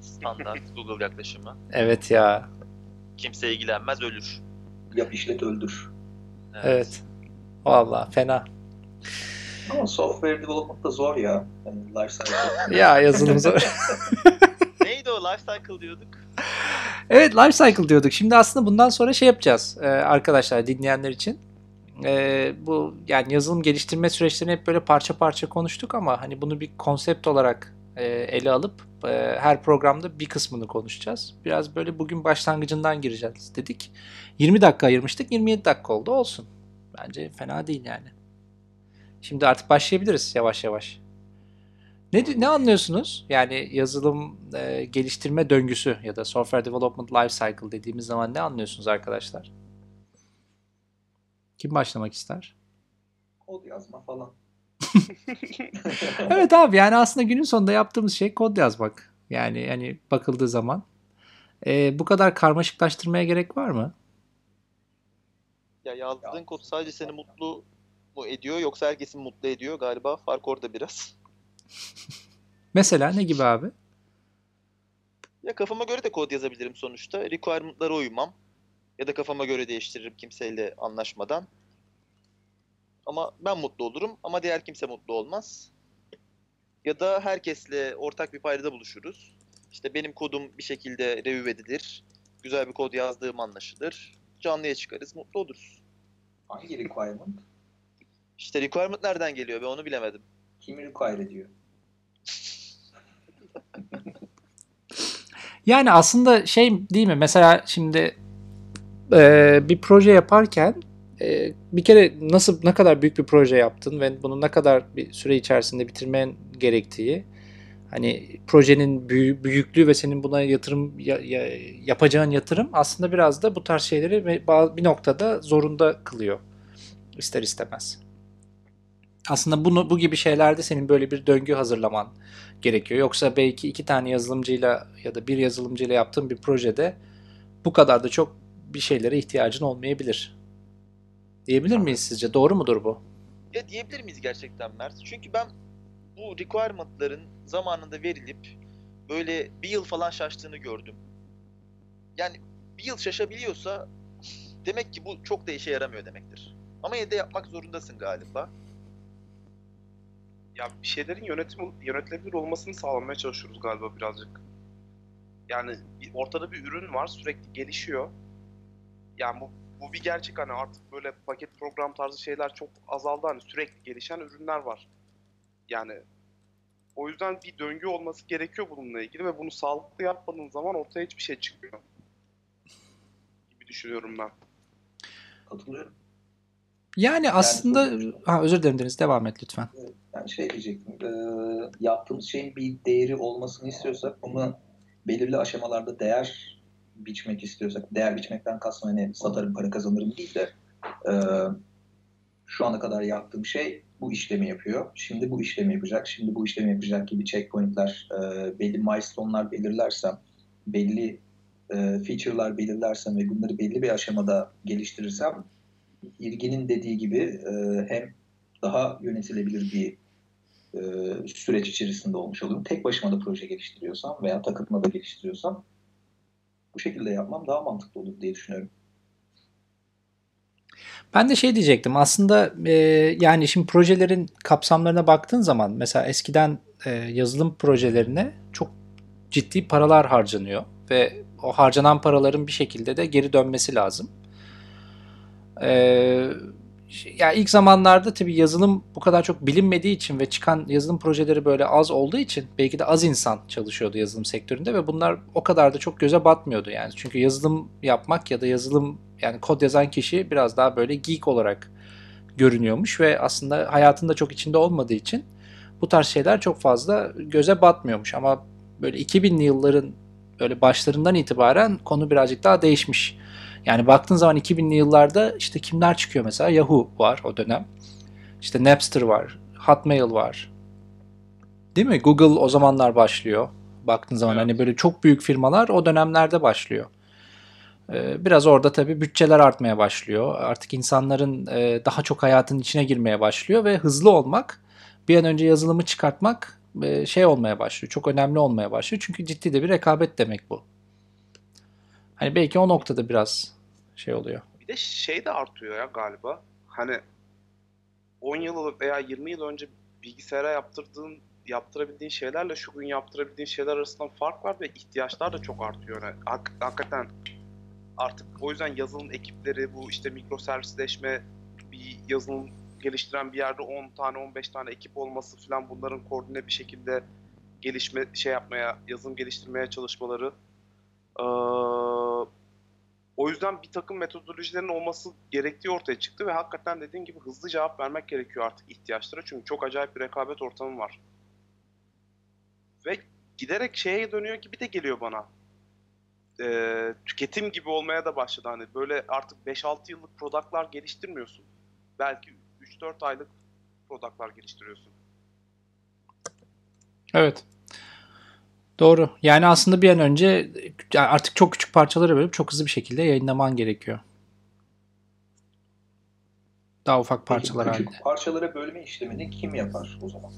Standart Google yaklaşımı. Evet ya. Kimse ilgilenmez ölür. Yap işlet öldür. Evet. Vallahi fena. Ama software development da zor ya. Yani life. Ya yazılım zor. Neydi o lifecycle diyorduk? Evet life cycle diyorduk. Şimdi aslında bundan sonra şey yapacağız e, arkadaşlar dinleyenler için. E, bu yani yazılım geliştirme süreçlerini hep böyle parça parça konuştuk ama hani bunu bir konsept olarak e, ele alıp e, her programda bir kısmını konuşacağız. Biraz böyle bugün başlangıcından gireceğiz dedik. 20 dakika ayırmıştık 27 dakika oldu olsun. Bence fena değil yani. Şimdi artık başlayabiliriz yavaş yavaş. Ne, ne anlıyorsunuz? Yani yazılım e, geliştirme döngüsü ya da software development life cycle dediğimiz zaman ne anlıyorsunuz arkadaşlar? Kim başlamak ister? Kod yazma falan. evet abi yani aslında günün sonunda yaptığımız şey kod yazmak. Yani hani bakıldığı zaman. E, bu kadar karmaşıklaştırmaya gerek var mı? Ya yazdığın kod sadece seni mutlu mu ediyor yoksa herkesi mutlu ediyor galiba. Fark orada biraz. Mesela ne gibi abi? Ya kafama göre de kod yazabilirim sonuçta. Requirement'lara uymam. Ya da kafama göre değiştiririm kimseyle anlaşmadan. Ama ben mutlu olurum ama diğer kimse mutlu olmaz. Ya da herkesle ortak bir paydada buluşuruz. İşte benim kodum bir şekilde review edilir. Güzel bir kod yazdığım anlaşılır. Canlıya çıkarız, mutlu oluruz. Hangi requirement? İşte requirement nereden geliyor ben onu bilemedim. Kimi require ediyor? Yani aslında şey değil mi? Mesela şimdi e, bir proje yaparken e, bir kere nasıl ne kadar büyük bir proje yaptın ve bunu ne kadar bir süre içerisinde bitirmen gerektiği hani projenin büyü- büyüklüğü ve senin buna yatırım ya- ya- yapacağın yatırım aslında biraz da bu tarz şeyleri bir noktada zorunda kılıyor ister istemez. Aslında bunu bu gibi şeylerde senin böyle bir döngü hazırlaman gerekiyor. Yoksa belki iki tane yazılımcıyla ya da bir yazılımcıyla yaptığın bir projede bu kadar da çok bir şeylere ihtiyacın olmayabilir. Diyebilir miyiz sizce? Doğru mudur bu? Ya diyebilir miyiz gerçekten Mert? Çünkü ben bu requirement'ların zamanında verilip böyle bir yıl falan şaştığını gördüm. Yani bir yıl şaşabiliyorsa demek ki bu çok da işe yaramıyor demektir. Ama yine de yapmak zorundasın galiba. Ya bir şeylerin yönetim yönetilebilir olmasını sağlamaya çalışıyoruz galiba birazcık. Yani ortada bir ürün var sürekli gelişiyor. Yani bu bu bir gerçek hani artık böyle paket program tarzı şeyler çok azaldı hani sürekli gelişen ürünler var. Yani o yüzden bir döngü olması gerekiyor bununla ilgili ve bunu sağlıklı yapmadığın zaman ortaya hiçbir şey çıkmıyor. Gibi düşünüyorum ben. Katılıyorum. Yani aslında çok- ha, özür dilerim Deniz devam et lütfen. Yani şey diyecektim, e, yaptığımız şeyin bir değeri olmasını istiyorsak bunu belirli aşamalarda değer biçmek istiyorsak, değer biçmekten kastım hani satarım para kazanırım değil de e, şu ana kadar yaptığım şey bu işlemi yapıyor. Şimdi bu işlemi yapacak, şimdi bu işlemi yapacak gibi checkpointler, e, belli milestone'lar belirlersem, belli e, feature'lar belirlersem ve bunları belli bir aşamada geliştirirsem ilginin dediği gibi e, hem daha yönetilebilir bir e, süreç içerisinde olmuş olurum. Tek başıma da proje geliştiriyorsam veya takılma da geliştiriyorsam bu şekilde yapmam daha mantıklı olur diye düşünüyorum. Ben de şey diyecektim aslında e, yani şimdi projelerin kapsamlarına baktığın zaman mesela eskiden e, yazılım projelerine çok ciddi paralar harcanıyor ve o harcanan paraların bir şekilde de geri dönmesi lazım. E, ya ilk zamanlarda tabii yazılım bu kadar çok bilinmediği için ve çıkan yazılım projeleri böyle az olduğu için belki de az insan çalışıyordu yazılım sektöründe ve bunlar o kadar da çok göze batmıyordu yani. Çünkü yazılım yapmak ya da yazılım yani kod yazan kişi biraz daha böyle geek olarak görünüyormuş ve aslında hayatında çok içinde olmadığı için bu tarz şeyler çok fazla göze batmıyormuş ama böyle 2000'li yılların böyle başlarından itibaren konu birazcık daha değişmiş. Yani baktığın zaman 2000'li yıllarda işte kimler çıkıyor mesela? Yahoo var o dönem. İşte Napster var, Hotmail var. Değil mi? Google o zamanlar başlıyor. Baktığın zaman Evet. hani böyle çok büyük firmalar o dönemlerde başlıyor. Ee, Biraz orada tabii bütçeler artmaya başlıyor. Artık insanların e, daha çok hayatın içine girmeye başlıyor ve hızlı olmak, bir an önce yazılımı çıkartmak e, şey olmaya başlıyor. Çok önemli olmaya başlıyor. Çünkü ciddi de bir rekabet demek bu. Hani belki o noktada biraz şey oluyor. Bir de şey de artıyor ya galiba. Hani 10 yıl veya 20 yıl önce bilgisayara yaptırdığın yaptırabildiğin şeylerle şu gün yaptırabildiğin şeyler arasında fark var ve ihtiyaçlar da çok artıyor. Yani hak- hakikaten artık o yüzden yazılım ekipleri bu işte mikroservisleşme bir yazılım geliştiren bir yerde 10 tane 15 tane ekip olması falan bunların koordine bir şekilde gelişme şey yapmaya yazılım geliştirmeye çalışmaları Ee, o yüzden bir takım metodolojilerin olması gerektiği ortaya çıktı ve hakikaten dediğin gibi hızlı cevap vermek gerekiyor artık ihtiyaçlara. Çünkü çok acayip bir rekabet ortamı var. Ve giderek şeye dönüyor gibi de geliyor bana. Ee, tüketim gibi olmaya da başladı. Hani böyle artık 5-6 yıllık productlar geliştirmiyorsun. Belki 3-4 aylık productlar geliştiriyorsun. Evet. Doğru. Yani aslında bir an önce artık çok küçük parçalara bölüp çok hızlı bir şekilde yayınlaman gerekiyor. Daha ufak parçalar Peki, halinde. küçük parçalara bölme işlemini kim yapar o zaman?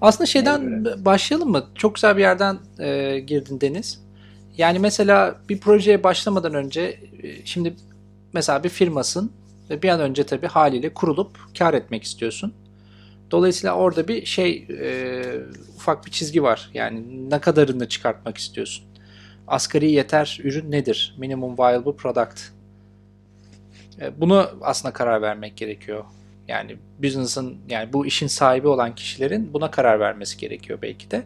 Aslında şeyden başlayalım mı? Çok güzel bir yerden e, girdin Deniz. Yani mesela bir projeye başlamadan önce e, şimdi mesela bir firmasın ve bir an önce tabii haliyle kurulup kar etmek istiyorsun. Dolayısıyla orada bir şey e, ufak bir çizgi var. Yani ne kadarını çıkartmak istiyorsun? Asgari yeter ürün nedir? Minimum viable product. E, bunu aslında karar vermek gerekiyor. Yani business'ın yani bu işin sahibi olan kişilerin buna karar vermesi gerekiyor belki de.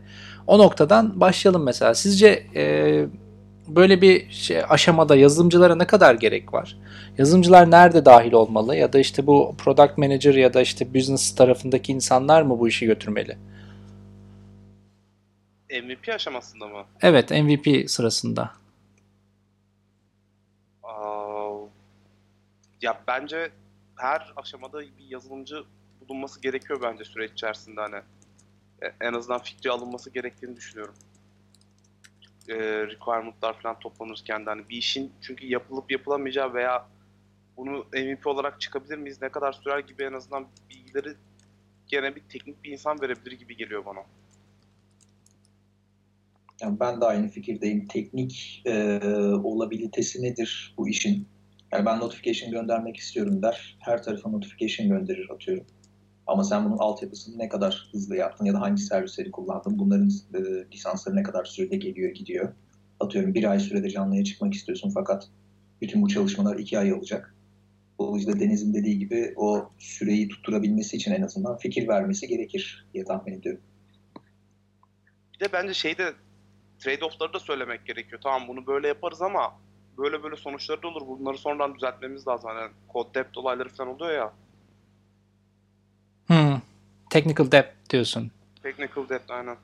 O noktadan başlayalım mesela. Sizce e, böyle bir şey, aşamada yazılımcılara ne kadar gerek var? Yazılımcılar nerede dahil olmalı? Ya da işte bu product manager ya da işte business tarafındaki insanlar mı bu işi götürmeli? MVP aşamasında mı? Evet MVP sırasında. Aa, ya bence her aşamada bir yazılımcı bulunması gerekiyor bence süreç içerisinde hani. E, En azından fikri alınması gerektiğini düşünüyorum. E, requirement'lar falan toplanırken de hani bir işin çünkü yapılıp yapılamayacağı veya bunu MVP olarak çıkabilir miyiz, ne kadar sürer gibi en azından bilgileri gene bir teknik bir insan verebilir gibi geliyor bana. Yani ben de aynı fikirdeyim. Teknik e, olabilitesi nedir bu işin? Yani ben notification göndermek istiyorum der. Her tarafa notification gönderir atıyorum. Ama sen bunun altyapısını ne kadar hızlı yaptın ya da hangi servisleri kullandın? Bunların e, lisansları ne kadar sürede geliyor gidiyor? Atıyorum bir ay sürede canlıya çıkmak istiyorsun fakat bütün bu çalışmalar iki ay alacak. Dolayısıyla Deniz'in dediği gibi o süreyi tutturabilmesi için en azından fikir vermesi gerekir diye tahmin ediyorum. Bir de bence şeyde trade-off'ları da söylemek gerekiyor. Tamam bunu böyle yaparız ama böyle böyle sonuçları da olur. Bunları sonradan düzeltmemiz lazım. Hani kod dept olayları falan oluyor ya. Technical debt diyorsun. Technical debt aynen.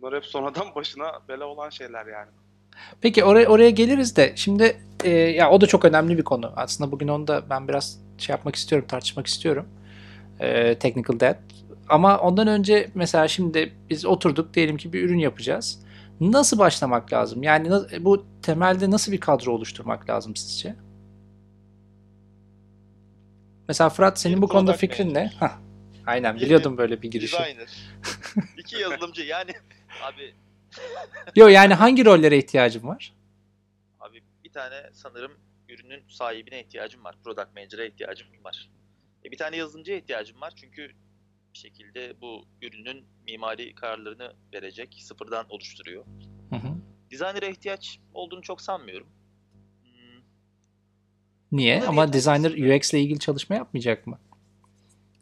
Bunlar hep sonradan başına bela olan şeyler yani. Peki oraya oraya geliriz de şimdi e, ya o da çok önemli bir konu. Aslında bugün onu da ben biraz şey yapmak istiyorum, tartışmak istiyorum. E, technical debt. Ama ondan önce mesela şimdi biz oturduk diyelim ki bir ürün yapacağız. Nasıl başlamak lazım? Yani bu temelde nasıl bir kadro oluşturmak lazım sizce? Mesela Fırat senin Bir bu konuda fikrin ne? manager. Hah, aynen biliyordum böyle bir girişi. Designer. İki yazılımcı yani. Abi Yo yani hangi rollere ihtiyacım var? abi bir tane sanırım ürünün sahibine ihtiyacım var. Product manager'a ihtiyacım var. E, bir tane yazılımcıya ihtiyacım var çünkü bir şekilde bu ürünün mimari kararlarını verecek, sıfırdan oluşturuyor. Hı hı. Designer'a ihtiyaç olduğunu çok sanmıyorum. Niye? Bunlar Ama designer? UX ile ilgili çalışma yapmayacak mı?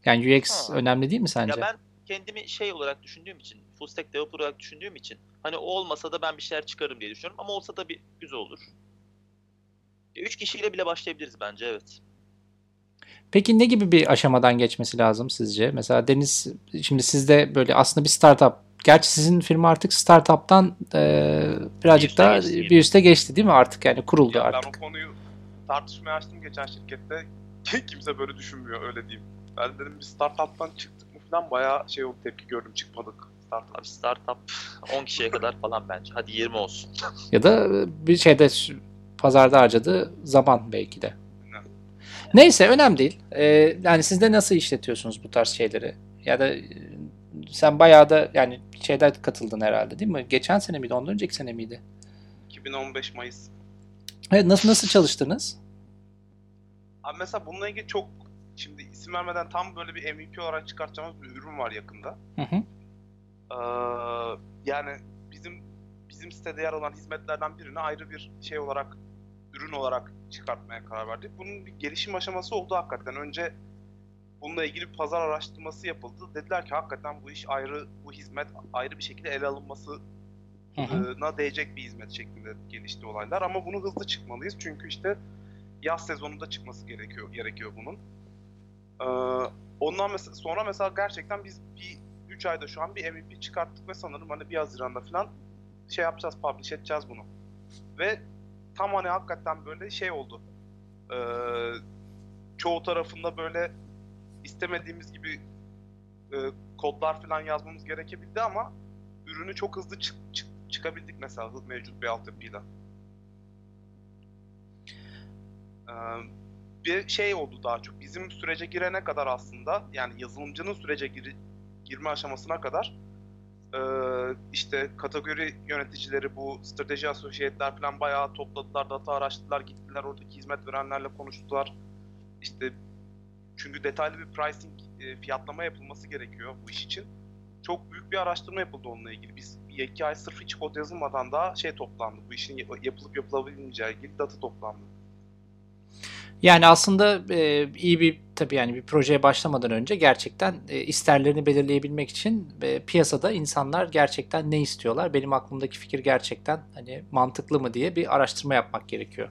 Yani UX Ha. önemli değil mi sence? Ya ben kendimi şey olarak düşündüğüm için, full stack developer olarak düşündüğüm için hani o olmasa da ben bir şeyler çıkarım diye düşünüyorum ama olsa da bir güzel olur. Üç kişiyle bile başlayabiliriz bence evet. Peki ne gibi bir aşamadan geçmesi lazım sizce? Mesela Deniz şimdi sizde böyle aslında bir startup. Gerçi sizin firma artık startup'tan e, birazcık üste daha geçti. bir üste geçti değil mi artık? Yani kuruldu Ya ben artık. o konuyu tartışmaya açtım geçen şirkette. Kimse böyle düşünmüyor öyle diyeyim. Ben dedim bir startup'tan çıktık mı falan bayağı şey oldu tepki gördüm çıkmadık. Startup. Abi startup 10 kişiye kadar falan bence. Hadi 20 olsun. Ya da bir şeyde pazarda harcadığı zaman belki de. Aynen. Neyse önemli değil. E, yani siz de nasıl işletiyorsunuz bu tarz şeyleri? Ya da e, sen bayağı da yani şeyden katıldın herhalde değil mi? Geçen sene miydi? Ondan önceki sene miydi? 2015 Mayıs. Evet, nasıl nasıl çalıştınız? Abi mesela bununla ilgili çok şimdi isim vermeden tam böyle bir MVP olarak çıkartacağımız bir ürün var yakında. Hı hı. Ee, yani bizim bizim sitede yer alan hizmetlerden birini ayrı bir şey olarak ürün olarak çıkartmaya karar verdik. Bunun bir gelişim aşaması oldu hakikaten. Önce bununla ilgili bir pazar araştırması yapıldı. Dediler ki hakikaten bu iş ayrı, bu hizmet ayrı bir şekilde ele alınması. Na değecek bir hizmet şeklinde gelişti olaylar. Ama bunu hızlı çıkmalıyız çünkü işte yaz sezonunda çıkması gerekiyor gerekiyor bunun. Ee, ondan mesela sonra mesela gerçekten biz bir 3 ayda şu an bir MVP çıkarttık ve sanırım hani bir Haziran'da falan şey yapacağız, publish edeceğiz bunu. Ve tam hani hakikaten böyle şey oldu. Ee, çoğu tarafında böyle istemediğimiz gibi e, kodlar falan yazmamız gerekebildi ama ürünü çok hızlı çık, çık- çıkabildik mesela mevcut bir altyapıyla. Ee, bir şey oldu daha çok. Bizim sürece girene kadar aslında yani yazılımcının sürece giri- girme aşamasına kadar e, işte kategori yöneticileri bu strateji associate'ler falan bayağı topladılar, data araştırdılar, gittiler oradaki hizmet verenlerle konuştular. İşte çünkü detaylı bir pricing e, fiyatlama yapılması gerekiyor bu iş için. Çok büyük bir araştırma yapıldı onunla ilgili. Biz bir iki ay sırf hiç kod yazılmadan da şey toplandı. Bu işin yap- yapılıp yapılabilmeyeceği ilgili data toplandı. Yani aslında e, iyi bir tabii yani bir projeye başlamadan önce gerçekten e, isterlerini belirleyebilmek için e, piyasada insanlar gerçekten ne istiyorlar? Benim aklımdaki fikir gerçekten hani mantıklı mı diye bir araştırma yapmak gerekiyor.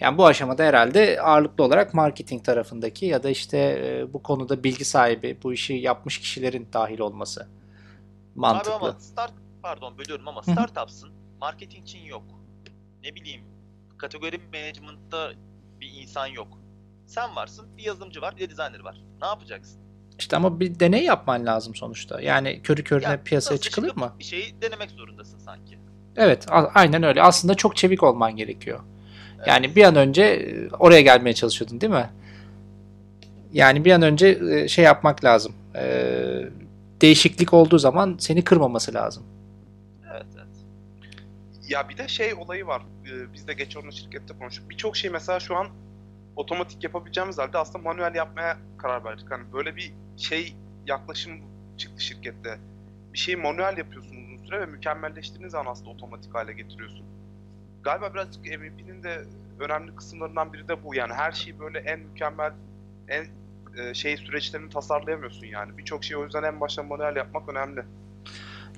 Yani bu aşamada herhalde ağırlıklı olarak marketing tarafındaki ya da işte e, bu konuda bilgi sahibi, bu işi yapmış kişilerin dahil olması mantıklı. Abi ama start pardon bölüyorum ama startupsın. Marketing için yok. Ne bileyim kategori management'ta bir insan yok. Sen varsın, bir yazılımcı var, bir de designer var. Ne yapacaksın? İşte ama bir deney yapman lazım sonuçta. Yani körü körüne Ya, piyasaya çıkılır mı? Bir şeyi denemek zorundasın sanki. Evet, aynen öyle. Aslında çok çevik olman gerekiyor. Evet. Yani bir an önce e, oraya gelmeye çalışıyordun değil mi? Yani bir an önce e, şey yapmak lazım. E, Değişiklik olduğu zaman seni kırmaması lazım. Ya bir de şey olayı var. Ee, biz de geç onunla şirkette konuştuk. Birçok şey mesela şu an otomatik yapabileceğimiz halde aslında manuel yapmaya karar verdik. Hani böyle bir şey yaklaşım çıktı şirkette. Bir şeyi manuel yapıyorsun uzun süre ve mükemmelleştiğiniz zaman aslında otomatik hale getiriyorsun. Galiba birazcık MVP'nin de önemli kısımlarından biri de bu. Yani her şeyi böyle en mükemmel, en e, şey süreçlerini tasarlayamıyorsun yani. Birçok şeyi o yüzden en başta manuel yapmak önemli.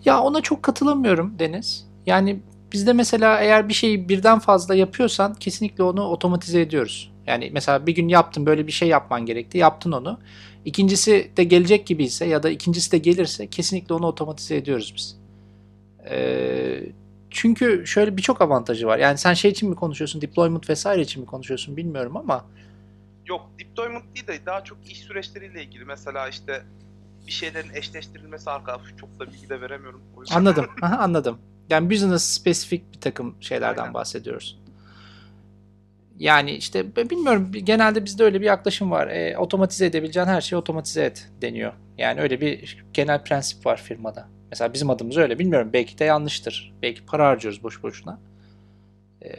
Ya ona çok katılamıyorum Deniz. Yani bizde mesela eğer bir şeyi birden fazla yapıyorsan kesinlikle onu otomatize ediyoruz. Yani mesela bir gün yaptın böyle bir şey yapman gerekti. Yaptın onu. İkincisi de gelecek gibi ise ya da ikincisi de gelirse kesinlikle onu otomatize ediyoruz biz. Ee, çünkü şöyle birçok avantajı var. Yani sen şey için mi konuşuyorsun, deployment vesaire için mi konuşuyorsun bilmiyorum ama Yok deployment değil de daha çok iş süreçleriyle ilgili. Mesela işte bir şeylerin eşleştirilmesi arka çok da bilgi de veremiyorum. Anladım. Aha, anladım. Yani business spesifik bir takım şeylerden Aynen. bahsediyoruz. Yani işte bilmiyorum genelde bizde öyle bir yaklaşım var. E, otomatize edebileceğin her şeyi otomatize et deniyor. Yani öyle bir genel prensip var firmada. Mesela bizim adımız öyle. Bilmiyorum belki de yanlıştır. Belki para harcıyoruz boş boşuna. E,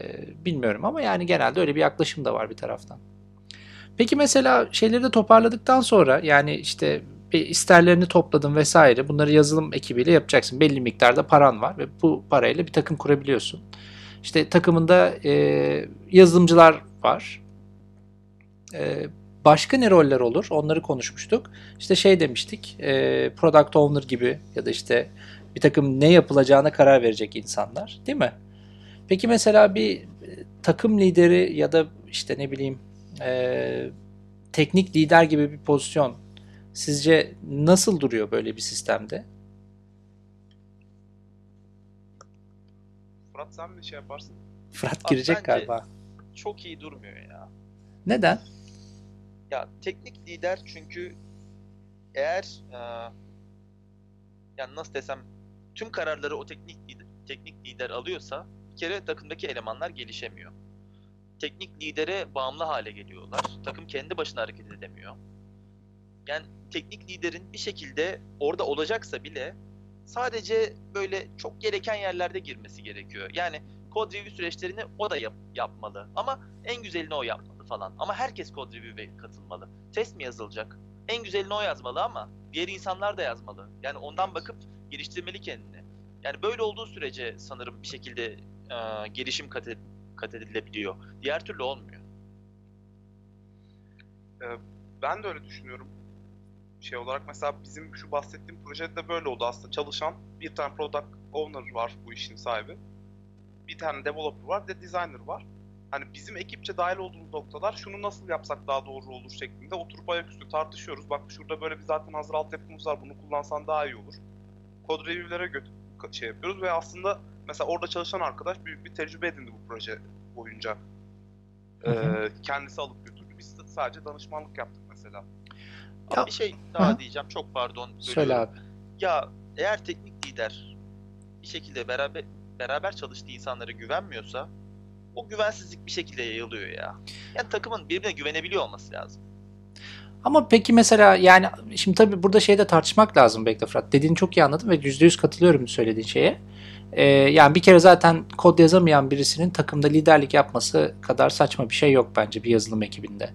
bilmiyorum ama yani genelde öyle bir yaklaşım da var bir taraftan. Peki mesela şeyleri de toparladıktan sonra yani işte isterlerini topladın vesaire bunları yazılım ekibiyle yapacaksın. Belli miktarda paran var ve bu parayla bir takım kurabiliyorsun. İşte takımında e, yazılımcılar var. E, başka ne roller olur? Onları konuşmuştuk. İşte şey demiştik. E, product owner gibi ya da işte bir takım ne yapılacağına karar verecek insanlar. Değil mi? Peki mesela bir takım lideri ya da işte ne bileyim e, teknik lider gibi bir pozisyon sizce nasıl duruyor böyle bir sistemde? Fırat sen mi şey yaparsın? Fırat Abi girecek galiba. Çok iyi durmuyor ya. Neden? Ya teknik lider çünkü eğer e, yani nasıl desem tüm kararları o teknik lider, teknik lider alıyorsa bir kere takımdaki elemanlar gelişemiyor. Teknik lidere bağımlı hale geliyorlar. Takım kendi başına hareket edemiyor. Yani teknik liderin bir şekilde orada olacaksa bile sadece böyle çok gereken yerlerde girmesi gerekiyor. Yani code review süreçlerini o da yap- yapmalı. Ama en güzelini o yapmalı falan. Ama herkes code review'e katılmalı. Test mi yazılacak? En güzelini o yazmalı ama diğer insanlar da yazmalı. Yani ondan bakıp geliştirmeli kendini. Yani böyle olduğu sürece sanırım bir şekilde e, gelişim kat, ed- kat edilebiliyor. Diğer türlü olmuyor. Ben de öyle düşünüyorum. Şey olarak mesela bizim şu bahsettiğim projede de böyle oldu aslında. Çalışan bir tane product owner var bu işin sahibi. Bir tane developer var, bir de designer var. Hani bizim ekipçe dahil olduğumuz noktalar şunu nasıl yapsak daha doğru olur şeklinde oturup ayaküstü tartışıyoruz. Bak şurada böyle bir zaten hazır altyapımız var bunu kullansan daha iyi olur. Kod review'lere gö- şey yapıyoruz ve aslında mesela orada çalışan arkadaş büyük bir tecrübe edindi bu proje boyunca. Ee, kendisi alıp götürdü. Biz de sadece danışmanlık yaptık mesela. Ama Ya- bir şey daha Hı. diyeceğim. Çok pardon. Söyle bölüyorum. abi. Ya eğer teknik lider bir şekilde beraber beraber çalıştığı insanlara güvenmiyorsa o güvensizlik bir şekilde yayılıyor ya. Yani takımın birbirine güvenebiliyor olması lazım. Ama peki mesela yani şimdi tabii burada şeyde tartışmak lazım Bekle Fırat. Dediğini çok iyi anladım ve %100 katılıyorum söylediğin şeye. Ee, yani bir kere zaten kod yazamayan birisinin takımda liderlik yapması kadar saçma bir şey yok bence bir yazılım ekibinde.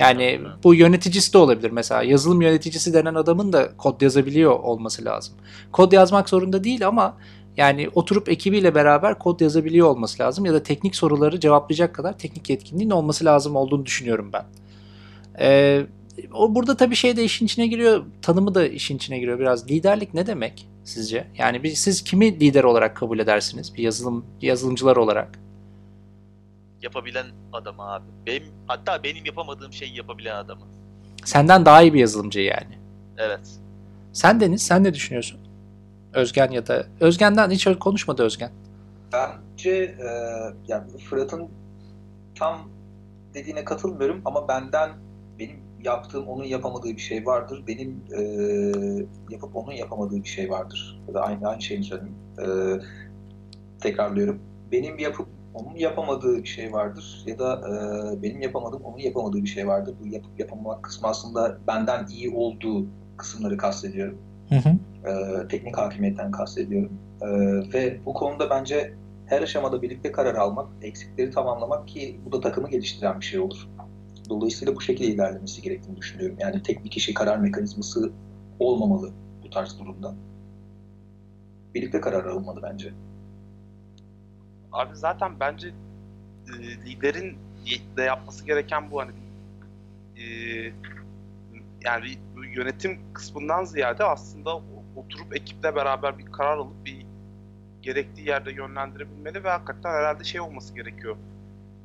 Yani bu yöneticisi de olabilir mesela. Yazılım yöneticisi denen adamın da kod yazabiliyor olması lazım. Kod yazmak zorunda değil ama yani oturup ekibiyle beraber kod yazabiliyor olması lazım ya da teknik soruları cevaplayacak kadar teknik yetkinliğin olması lazım olduğunu düşünüyorum ben. Ee, o burada tabii şey de işin içine giriyor, tanımı da işin içine giriyor biraz. Liderlik ne demek sizce? Yani bir, siz kimi lider olarak kabul edersiniz? Bir yazılım yazılımcılar olarak. Yapabilen adamı abi. Benim hatta benim yapamadığım şeyi yapabilen adamı. Senden daha iyi bir yazılımcı yani. Evet. Sen Deniz, sen ne düşünüyorsun? Özgen ya da Özgen'den hiç konuşmadı Özgen. Bence e, yani Fırat'ın tam dediğine katılmıyorum ama benden benim yaptığım onun yapamadığı bir şey vardır. Benim e, yapıp onun yapamadığı bir şey vardır. Ya da aynı aynı şeyi söyleyeyim. E, tekrarlıyorum. Benim yapıp onun yapamadığı bir şey vardır. Ya da e, benim yapamadığım onun yapamadığı bir şey vardır. Bu yapıp yapamamak kısmı aslında benden iyi olduğu kısımları kastediyorum. Hı hı. E, teknik hakimiyetten kastediyorum. E, ve bu konuda bence her aşamada birlikte karar almak, eksikleri tamamlamak ki bu da takımı geliştiren bir şey olur. Dolayısıyla bu şekilde ilerlemesi gerektiğini düşünüyorum. Yani tek bir kişi karar mekanizması olmamalı bu tarz durumda. Birlikte karar alınmalı bence. Abi zaten bence e, liderin de yapması gereken bu hani e, yani bu yönetim kısmından ziyade aslında oturup ekiple beraber bir karar alıp bir gerektiği yerde yönlendirebilmeli ve hakikaten herhalde şey olması gerekiyor.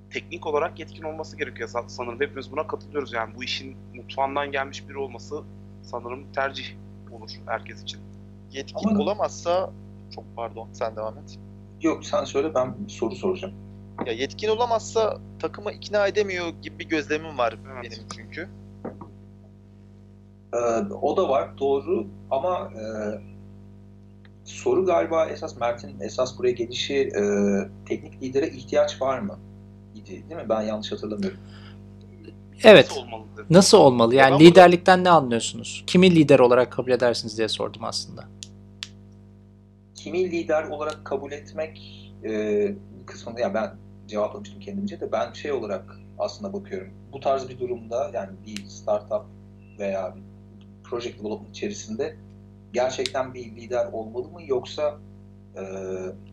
Teknik olarak yetkin olması gerekiyor sa- sanırım. Hepimiz buna katılıyoruz yani. Bu işin mutfağından gelmiş biri olması sanırım tercih olur herkes için. Yetkin Ama- olamazsa çok pardon sen devam et. Yok sen söyle ben soru soracağım. Ya yetkin olamazsa takımı ikna edemiyor gibi bir gözlemim var Evet. benim çünkü. Ee, o da var doğru ama e, soru galiba esas Mert'in esas buraya gelişi e, teknik lidere ihtiyaç var mı? İdi, değil mi? Ben yanlış hatırlamıyorum. Evet. Nasıl olmalı. Nasıl olmalı? Yani Ben burada- liderlikten ne anlıyorsunuz? Kimi lider olarak kabul edersiniz diye sordum aslında. Kimi lider olarak kabul etmek e, kısmında ya ben cevaplamıştım kendimce de ben şey olarak aslında bakıyorum. Bu tarz bir durumda yani bir startup veya bir project development içerisinde gerçekten bir lider olmalı mı yoksa e,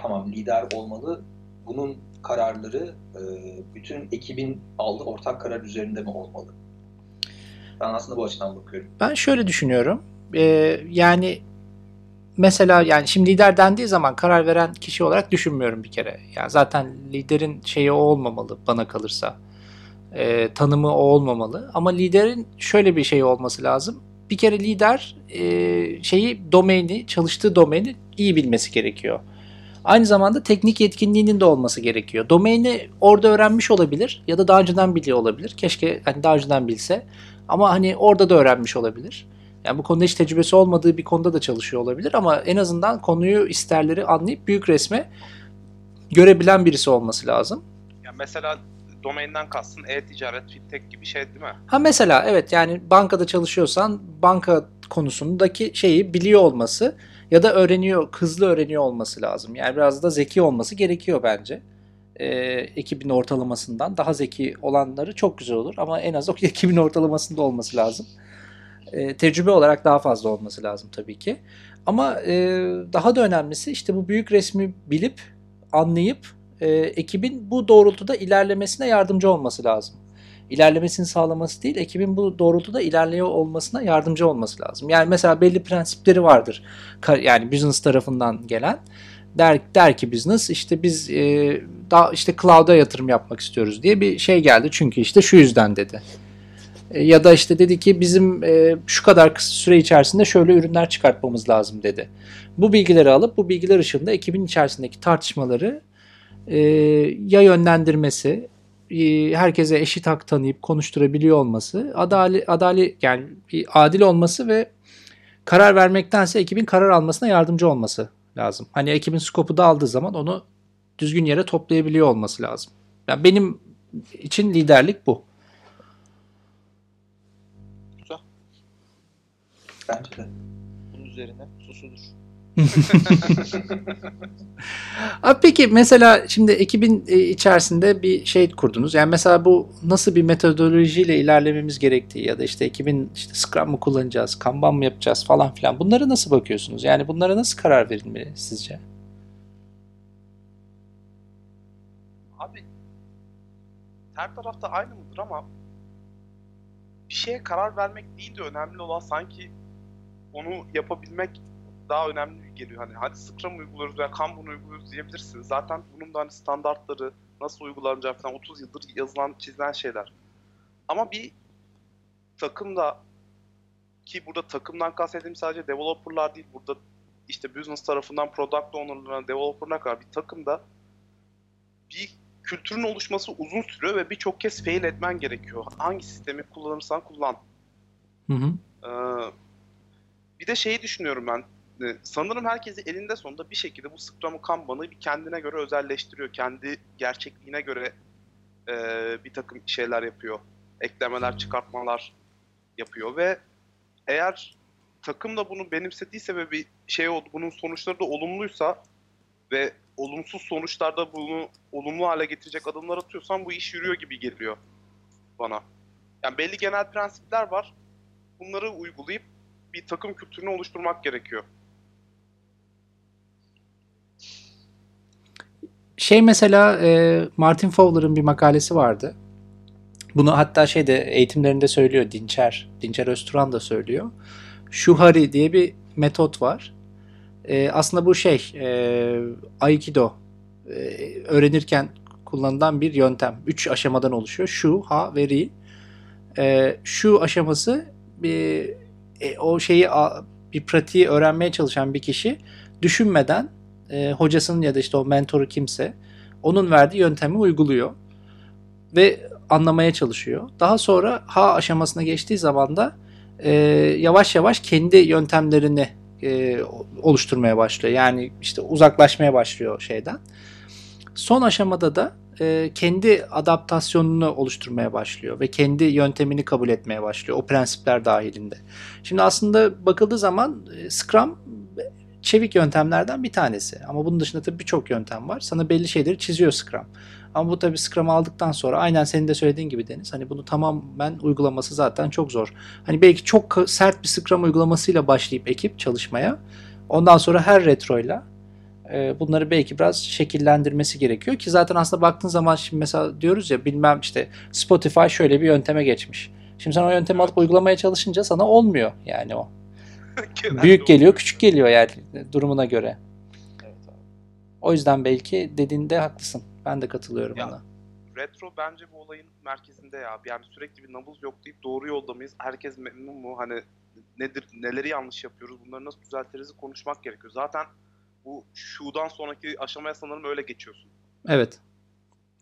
tamam lider olmalı bunun kararları e, bütün ekibin aldığı ortak karar üzerinde mi olmalı? Ben aslında bu açıdan bakıyorum. Ben şöyle düşünüyorum. Ee, yani mesela yani şimdi lider dendiği zaman karar veren kişi olarak düşünmüyorum bir kere. Yani zaten liderin şeyi o olmamalı bana kalırsa. Ee, tanımı o olmamalı. Ama liderin şöyle bir şey olması lazım. Bir kere lider e, şeyi domaini, çalıştığı domaini iyi bilmesi gerekiyor. Aynı zamanda teknik yetkinliğinin de olması gerekiyor. Domaini orada öğrenmiş olabilir ya da daha önceden biliyor olabilir. Keşke hani daha önceden bilse. Ama hani orada da öğrenmiş olabilir. Yani bu konuda hiç tecrübesi olmadığı bir konuda da çalışıyor olabilir ama en azından konuyu isterleri anlayıp büyük resme görebilen birisi olması lazım. Yani mesela domainden kastın e-ticaret, fintech gibi şey değil mi? Ha mesela evet yani bankada çalışıyorsan banka konusundaki şeyi biliyor olması ya da öğreniyor, hızlı öğreniyor olması lazım. Yani biraz da zeki olması gerekiyor bence. Ee, ekibin ortalamasından daha zeki olanları çok güzel olur ama en az o ekibin ortalamasında olması lazım. Ee, tecrübe olarak daha fazla olması lazım tabii ki. Ama e, daha da önemlisi işte bu büyük resmi bilip anlayıp e, ekibin bu doğrultuda ilerlemesine yardımcı olması lazım. İlerlemesini sağlaması değil, ekibin bu doğrultuda ilerliyor olmasına yardımcı olması lazım. Yani mesela belli prensipleri vardır. Yani business tarafından gelen der, der ki business işte biz e, daha işte cloud'a yatırım yapmak istiyoruz diye bir şey geldi. Çünkü işte şu yüzden dedi. E, ya da işte dedi ki bizim e, şu kadar kısa süre içerisinde şöyle ürünler çıkartmamız lazım dedi. Bu bilgileri alıp bu bilgiler ışığında ekibin içerisindeki tartışmaları e, ya yönlendirmesi, herkese eşit hak tanıyıp konuşturabiliyor olması, adali, adali yani adil olması ve karar vermektense ekibin karar almasına yardımcı olması lazım. Hani ekibin skopu dağıldığı zaman onu düzgün yere toplayabiliyor olması lazım. Yani benim için liderlik bu. Güzel. Bence de. Bunun üzerine susudur. Abi peki mesela şimdi ekibin e, içerisinde bir şey kurdunuz. Yani mesela bu nasıl bir metodolojiyle ilerlememiz gerektiği ya da işte ekibin işte Scrum mı kullanacağız, Kanban mı yapacağız falan filan. Bunlara nasıl bakıyorsunuz? Yani bunlara nasıl karar verilmeli sizce? Abi her tarafta aynı mıdır ama bir şeye karar vermek değil de önemli olan sanki onu yapabilmek daha önemli geliyor. Hani hadi Scrum uyguluyoruz veya Kanban uyguluyoruz diyebilirsiniz. Zaten bunun da hani standartları nasıl uygulanacağı falan 30 yıldır yazılan çizilen şeyler. Ama bir takımda ki burada takımdan kastettiğim sadece developerlar değil. Burada işte business tarafından product owner'larına, developer'ına kadar bir takımda bir kültürün oluşması uzun sürüyor ve birçok kez fail etmen gerekiyor. Hangi sistemi kullanırsan kullan. Hı hı. Ee, bir de şeyi düşünüyorum ben. Ee, Sanırım herkesi elinde sonunda bir şekilde bu Scrum'u Kanban'ı bir kendine göre özelleştiriyor. Kendi gerçekliğine göre e, bir takım şeyler yapıyor. Eklemeler, çıkartmalar yapıyor ve eğer takım da bunu benimsediyse ve bir şey oldu, bunun sonuçları da olumluysa ve olumsuz sonuçlarda bunu olumlu hale getirecek adımlar atıyorsan bu iş yürüyor gibi geliyor bana. Yani belli genel prensipler var. Bunları uygulayıp bir takım kültürünü oluşturmak gerekiyor. Şey mesela e, Martin Fowler'ın bir makalesi vardı. Bunu hatta şeyde eğitimlerinde söylüyor Dinçer. Dinçer Özturan da söylüyor. Shuhari diye bir metot var. E, aslında bu şey e, Aikido e, öğrenirken kullanılan bir yöntem. Üç aşamadan oluşuyor. Şu, ha ve ri. E, şu aşaması bir e, o şeyi a- bir pratiği öğrenmeye çalışan bir kişi düşünmeden e, hocasının ya da işte o mentoru kimse onun verdiği yöntemi uyguluyor ve anlamaya çalışıyor. Daha sonra ha aşamasına geçtiği zaman da e, yavaş yavaş kendi yöntemlerini e, oluşturmaya başlıyor. Yani işte uzaklaşmaya başlıyor şeyden. Son aşamada da e, kendi adaptasyonunu oluşturmaya başlıyor ve kendi yöntemini kabul etmeye başlıyor o prensipler dahilinde. Şimdi aslında bakıldığı zaman e, Scrum çevik yöntemlerden bir tanesi. Ama bunun dışında tabii birçok yöntem var. Sana belli şeyleri çiziyor Scrum. Ama bu tabii Scrum'ı aldıktan sonra aynen senin de söylediğin gibi Deniz. Hani bunu tamamen uygulaması zaten çok zor. Hani belki çok sert bir Scrum uygulamasıyla başlayıp ekip çalışmaya. Ondan sonra her retroyla e, bunları belki biraz şekillendirmesi gerekiyor ki zaten aslında baktığın zaman şimdi mesela diyoruz ya bilmem işte Spotify şöyle bir yönteme geçmiş. Şimdi sen o yöntemi alıp uygulamaya çalışınca sana olmuyor yani o. Büyük geliyor, küçük geliyor yani durumuna göre. O yüzden belki dediğinde haklısın. Ben de katılıyorum Ya, ona. Retro bence bu olayın merkezinde ya. Yani sürekli bir nabız yok deyip doğru yolda mıyız? Herkes memnun mu? Hani nedir, neleri yanlış yapıyoruz? Bunları nasıl düzeltiriz konuşmak gerekiyor. Zaten bu şudan sonraki aşamaya sanırım öyle geçiyorsun. Evet.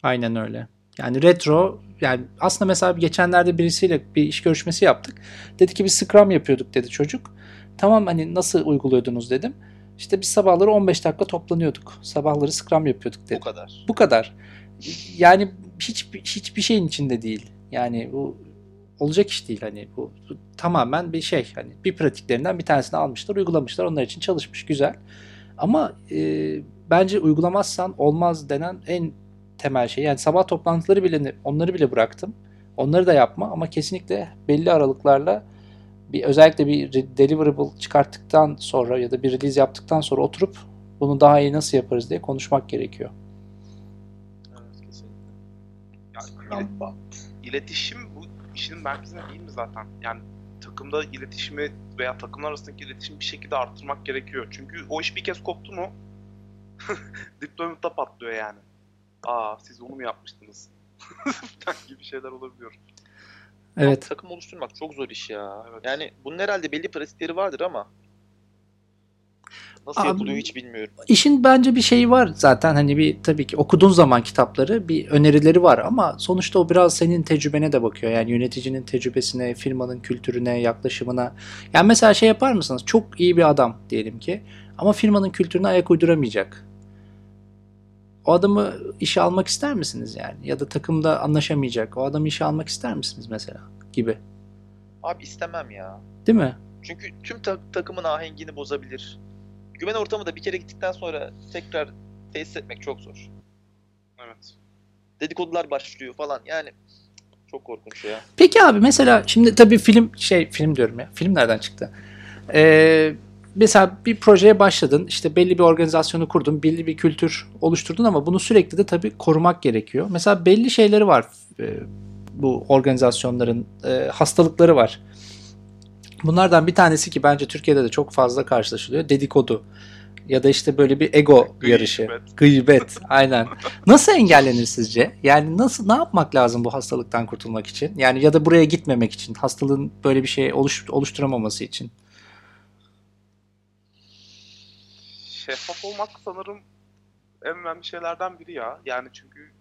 Aynen öyle. Yani retro yani aslında mesela geçenlerde birisiyle bir iş görüşmesi yaptık. Dedi ki biz Scrum yapıyorduk dedi çocuk. Tamam hani nasıl uyguluyordunuz dedim. İşte biz sabahları 15 dakika toplanıyorduk. Sabahları Scrum yapıyorduk dedi. Bu kadar. Bu kadar. Yani hiç hiçbir şeyin içinde değil. Yani bu olacak iş değil hani bu, bu tamamen bir şey hani bir pratiklerinden bir tanesini almışlar, uygulamışlar. Onlar için çalışmış güzel. Ama e, bence uygulamazsan olmaz denen en temel şey. Yani sabah toplantıları bile onları bile bıraktım. Onları da yapma ama kesinlikle belli aralıklarla bir özellikle bir deliverable çıkarttıktan sonra ya da bir release yaptıktan sonra oturup bunu daha iyi nasıl yaparız diye konuşmak gerekiyor. Evet kesinlikle. İletişim bu işin merkezinde değil mi zaten? Yani takımda iletişimi veya takımlar arasındaki iletişimi bir şekilde arttırmak gerekiyor. Çünkü o iş bir kez koptu mu deployment'ta patlıyor yani. Aa siz onu mu yapmıştınız? Gibi şeyler olabiliyor. Evet. Takım oluşturmak çok zor iş ya. Evet. Yani bunun herhalde belli pratikleri vardır ama nasıl Abi- yapılıyor hiç bilmiyorum. İşin bence bir şeyi var zaten hani bir tabii ki okuduğun zaman kitapları bir önerileri var ama sonuçta o biraz senin tecrübene de bakıyor. Yani yöneticinin tecrübesine, firmanın kültürüne, yaklaşımına. Yani mesela şey yapar mısınız? Çok iyi bir adam diyelim ki ama firmanın kültürüne ayak uyduramayacak. O adamı işe almak ister misiniz yani? Ya da takımda anlaşamayacak. O adamı işe almak ister misiniz mesela? Gibi. Abi istemem ya. Değil mi? Çünkü tüm ta- takımın ahengini bozabilir. Güven ortamı da bir kere gittikten sonra tekrar tesis etmek çok zor. Evet. Dedikodular başlıyor falan yani çok korkunç ya. Peki abi mesela şimdi tabii film şey film diyorum ya. Film nereden çıktı? Ee, mesela bir projeye başladın. işte belli bir organizasyonu kurdun. Belli bir kültür oluşturdun ama bunu sürekli de tabii korumak gerekiyor. Mesela belli şeyleri var. e, bu organizasyonların e, hastalıkları var. Bunlardan bir tanesi ki bence Türkiye'de de çok fazla karşılaşılıyor. Dedikodu. Ya da işte böyle bir ego yarışı. Gıybet. Gıybet. Aynen. Nasıl engellenir sizce? Yani nasıl ne yapmak lazım bu hastalıktan kurtulmak için? Yani ya da buraya gitmemek için, hastalığın böyle bir şey oluş, oluşturamaması için. Şeffaf olmak sanırım en önemli şeylerden biri ya. Yani çünkü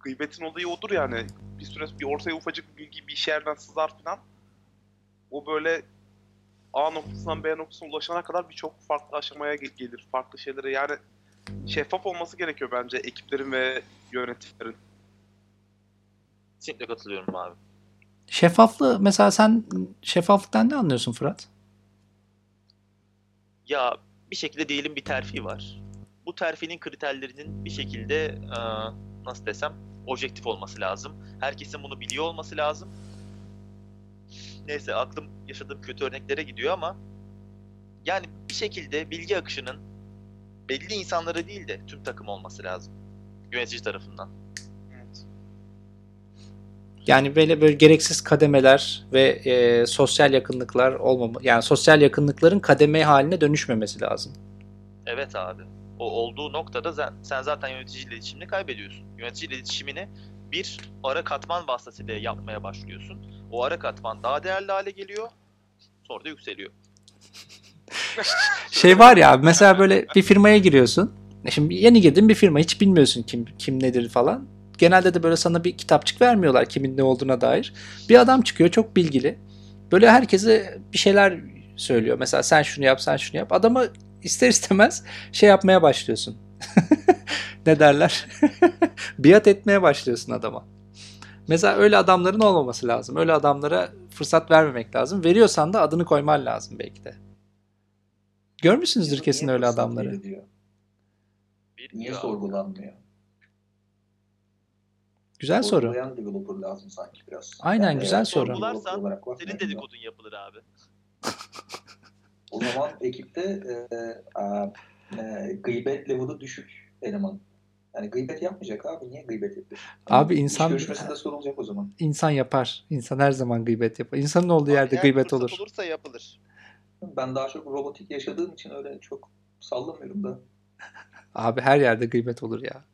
gıybetin olayı odur yani. Bir süre bir ortaya ufacık bir bilgi bir iş yerden sızar falan. O böyle A noktasından B noktasına ulaşana kadar birçok farklı aşamaya ge- gelir. Farklı şeylere yani şeffaf olması gerekiyor bence ekiplerin ve yönetimlerin. Kesinlikle katılıyorum abi. Şeffaflığı mesela sen şeffaflıktan ne anlıyorsun Fırat? Ya bir şekilde diyelim bir terfi var. Bu terfinin kriterlerinin bir şekilde e, nasıl desem objektif olması lazım. Herkesin bunu biliyor olması lazım. Neyse aklım yaşadığım kötü örneklere gidiyor ama yani bir şekilde bilgi akışının belli insanlara değil de tüm takım olması lazım. Yönetici tarafından. Yani böyle böyle gereksiz kademeler ve e, sosyal yakınlıklar olmama yani sosyal yakınlıkların kademe haline dönüşmemesi lazım Evet abi. O olduğu noktada sen, sen zaten yöneticiyle iletişimini kaybediyorsun. Yöneticiyle iletişimini bir ara katman vasıtasıyla yapmaya başlıyorsun. O ara katman daha değerli hale geliyor. Sonra da yükseliyor. Şey var ya mesela böyle bir firmaya giriyorsun. E Şimdi yeni girdin bir firma hiç bilmiyorsun kim kim nedir falan. Genelde de böyle sana bir kitapçık vermiyorlar kimin ne olduğuna dair. Bir adam çıkıyor çok bilgili. Böyle herkese bir şeyler söylüyor. Mesela sen şunu yap, sen şunu yap. Adamı ister istemez şey yapmaya başlıyorsun. ne derler? Biat etmeye başlıyorsun adama. Mesela öyle adamların olmaması lazım. Öyle adamlara fırsat vermemek lazım. Veriyorsan da adını koyman lazım belki de. Görmüşsünüzdür kesin öyle adamları. Niye sorgulanmıyor? Güzel soru. Sorgulayan developer lazım sanki biraz. Aynen, de güzel soru. Sorgularsan Senin dedikodun yapılır abi. O zaman ekipte e, e, e, gıybet level'ı düşük eleman. Yani gıybet yapmayacak abi. Niye gıybet yapıyor? Abi İş insan görüşmesinde sorulacak o zaman. insan yapar. İnsan her zaman gıybet yapar. İnsanın olduğu Abi yerde eğer gıybet olur. olursa yapılır. Ben daha çok robotik yaşadığım için öyle çok sallamıyorum da. Abi her yerde gıybet olur ya.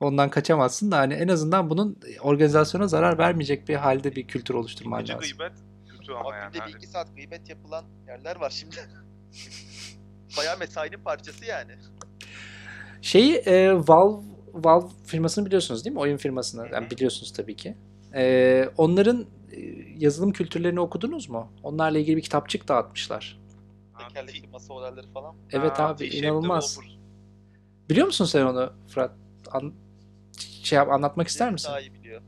Ondan kaçamazsın da hani en azından bunun organizasyona zarar vermeyecek bir halde bir kültür oluşturman Gece lazım. gıybet kötü ama Abi yani. günde bir Hani iki saat gıybet yapılan yerler var şimdi. Bayağı mesainin parçası yani. Şeyi e, Valve Valve firmasını biliyorsunuz değil mi? Oyun firmasını. Yani biliyorsunuz tabii ki. E, onların e, yazılım kültürlerini okudunuz mu? Onlarla ilgili bir kitapçık dağıtmışlar. Tekerlekli masa olayları falan. Evet ha, abi T-shaped inanılmaz. Biliyor musun sen onu Fırat? An- şey yap, anlatmak ister misin? Daha iyi biliyor.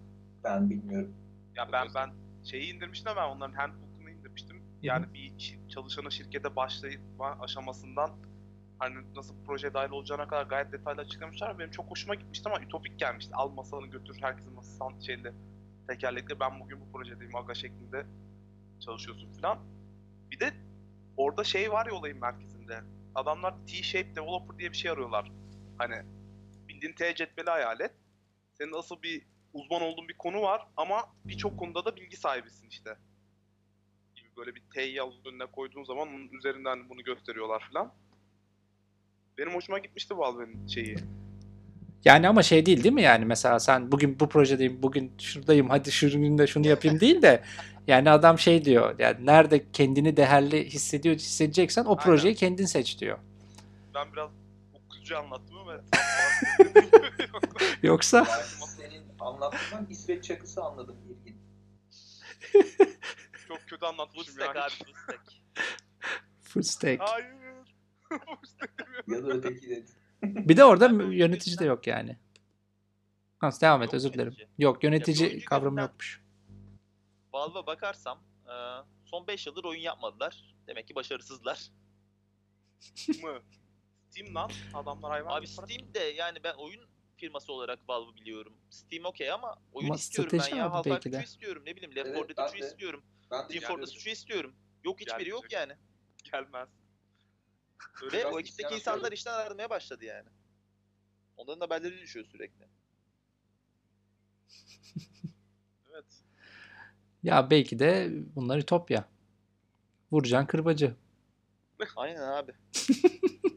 Ben bilmiyorum. Ya ben ben şeyi indirmiştim ben onların handbook'unu indirmiştim. Yani bir şir- çalışanı şirkete başlayma aşamasından hani nasıl proje dahil olacağına kadar gayet detaylı açıklamışlar. Benim çok hoşuma gitmişti ama ütopik gelmişti. Al masanı götür herkesin masasından şeyle tekerlekle ben bugün bu projedeyim aga şeklinde çalışıyorsun falan. Bir de orada şey var ya olayın merkezinde. Adamlar T-shape developer diye bir şey arıyorlar. Hani bildiğin T cetveli hayal et. Senin asıl bir uzman olduğun bir konu var ama birçok konuda da bilgi sahibisin işte. Gibi böyle bir alıp önüne koyduğun zaman onun üzerinden bunu gösteriyorlar falan. Benim hoşuma gitmişti Valve'nin şeyi. Yani ama şey değil değil mi yani mesela sen bugün bu projedeyim, bugün şuradayım, hadi şu günde şunu yapayım değil de yani adam şey diyor yani nerede kendini değerli hissediyor hissedeceksen o Aynen. projeyi kendin seç diyor. Ben biraz okuzcu anlattım ama Yoksa senin anlattığından İsveç çakısı anladım ilgin. çok kötü anlatmışım stack yani. abi full stack. Hayır. Ya da öteki de. Bir de orada yönetici de yok yani. Ha, devam et Yok özür dilerim. yönetici. Yok Ya yönetici oyuncu kavramı yokmuş. Valve'a bakarsam e, son 5 yıldır oyun yapmadılar. Demek ki başarısızlar. mı? Steam lan. Adamlar hayvan Abi para- Steam'de yani ben oyun firması olarak Valve'ı biliyorum. Steam okey ama oyun Ama istiyorum ben strateji ya. abi Half-Life belki de. 3'ü istiyorum. Ne bileyim Left Evet, 4 Dead ben 3'ü de. istiyorum. Ben de Team Fortress gelmeyecek. 3'ü istiyorum. Yok hiçbiri yok yani. gelmez. Ve biraz o ekipteki isyan insanlar işten ayrılmaya başladı yani. Onların haberleri düşüyor sürekli. Evet. Ya belki de bunlar ütopya. Vuracaksın kırbacı. Aynen abi.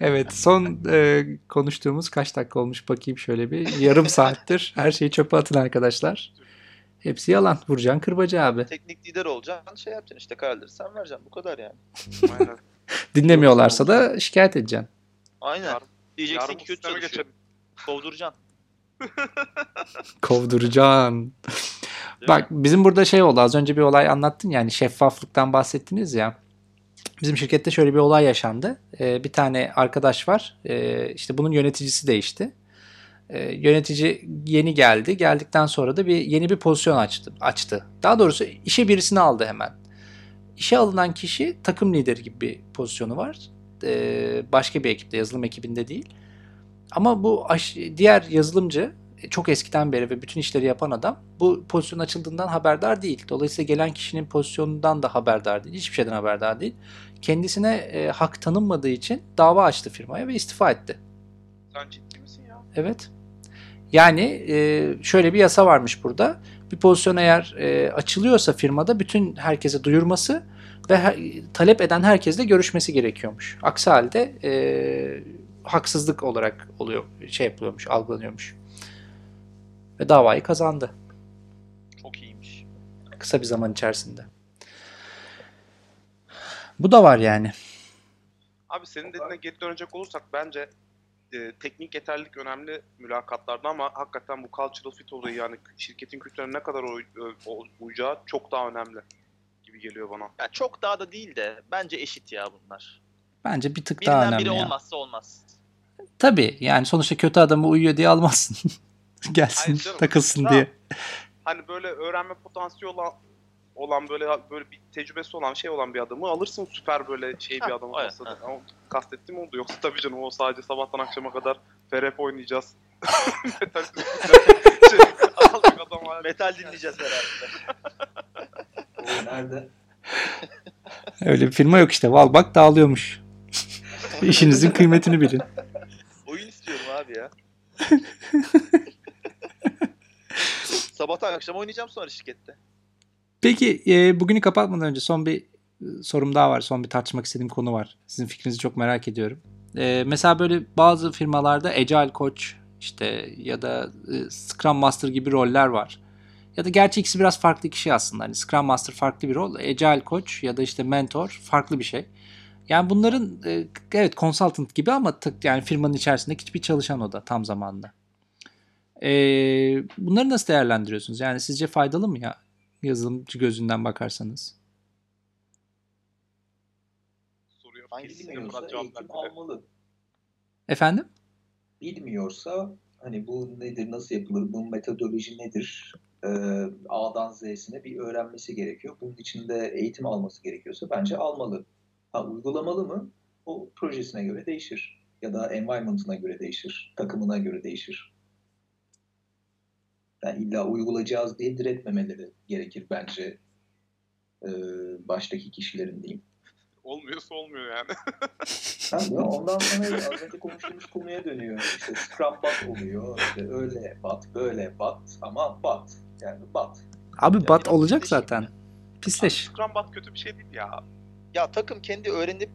Evet son e, konuştuğumuz kaç dakika olmuş bakayım şöyle bir. Yarım saattir. Her şeyi çöpe atın arkadaşlar. Hepsi yalan. Vuracaksın kırbacı abi. Teknik lider olacaksın şey yapacaksın işte kararları sen vereceksin bu kadar yani. Dinlemiyorlarsa da şikayet edeceksin. Aynen. Diyeceksin Yarın ki kötü sisteme çalışıyor. geçelim. Kovduracaksın. Kovduracaksın. Değil Bak bizim burada şey oldu az önce bir olay anlattın yani şeffaflıktan bahsettiniz ya. Bizim şirkette şöyle bir olay yaşandı. Ee, bir tane arkadaş var. Ee, işte bunun yöneticisi değişti. Ee, yönetici yeni geldi. Geldikten sonra da bir yeni bir pozisyon açtı. açtı. Daha doğrusu işe birisini aldı hemen. İşe alınan kişi takım lideri gibi bir pozisyonu var. Ee, başka bir ekipte, yazılım ekibinde değil. Ama bu diğer yazılımcı çok eskiden beri ve bütün işleri yapan adam bu pozisyon açıldığından haberdar değil. Dolayısıyla gelen kişinin pozisyonundan da haberdar değil. Hiçbir şeyden haberdar değil. Kendisine e, hak tanınmadığı için dava açtı firmaya ve istifa etti. Sen ciddi misin ya? Evet. Yani e, şöyle bir yasa varmış burada. bir pozisyon eğer e, açılıyorsa firmada bütün herkese duyurması ve her- talep eden herkesle görüşmesi gerekiyormuş. Aksi halde e, haksızlık olarak oluyor, şey yapılıyormuş, algılanıyormuş. Ve davayı kazandı Çok iyiymiş. kısa bir zaman içerisinde. Bu da var yani. Abi senin dediğine geri dönecek olursak bence e, teknik yeterlilik önemli mülakatlarda ama hakikaten bu cultural fit olayı yani şirketin kültürüne ne kadar uy, uyacağı çok daha önemli gibi geliyor bana. Ya çok daha da değil de bence eşit ya bunlar. Bence bir tık daha Birinden önemli biri ya. olmazsa olmaz. Tabii yani sonuçta kötü adamı uyuyor diye almazsın. Gelsin Hayır canım. takılsın Ha. diye. Hani böyle öğrenme potansiyeli olan olan böyle böyle bir tecrübesi olan şey olan bir adamı alırsın süper böyle şey bir adamı da. ha. Ama kastettiğim oldu. Yoksa tabii canım o sadece sabahtan akşama kadar FRP oynayacağız. Metal şey, adam. Metal dinleyeceğiz herhalde. O nerede? Öyle bir firma yok işte. Val bak dağılıyormuş. İşinizin kıymetini bilin. Oyun istiyorum abi ya. Sabahtan akşam oynayacağım sonra şirkette. Peki e, bugünü kapatmadan önce son bir e, sorum daha var. Son bir tartışmak istediğim konu var. Sizin fikrinizi çok merak ediyorum. E, mesela böyle bazı firmalarda Agile Coach işte ya da e, Scrum Master gibi roller var. Ya da gerçi ikisi biraz farklı kişi aslında. Hani Scrum Master farklı bir rol. Agile Coach ya da işte Mentor farklı bir şey. Yani bunların e, evet consultant gibi ama tık yani firmanın içerisindeki hiçbir çalışan o da tam zamanlı. E, bunları nasıl değerlendiriyorsunuz? Yani sizce faydalı mı ya? yazılımcı gözünden bakarsanız. Soruyor. Hangisi Murat cevap almalı. Efendim? Bilmiyorsa hani bu nedir, nasıl yapılır, bu metodoloji nedir, e, A'dan Z'sine bir öğrenmesi gerekiyor. Bunun için de eğitim alması gerekiyorsa bence almalı. Ha, uygulamalı mı? O projesine göre değişir. Ya da environment'ına göre değişir. Takımına göre değişir. Yani illa uygulayacağız diye diretmemeleri gerekir bence e, baştaki kişilerin diyeyim. Olmuyorsa olmuyor yani. Ha, ya ondan sonra az önce konuştuğumuz konuya dönüyor. İşte Scrum bat oluyor. İşte öyle bat, böyle bat ama bat. Yani bat. Abi Ya bat olacak zaten. Pisleş. Scrum Bat kötü bir şey değil ya. Ya takım kendi öğrenip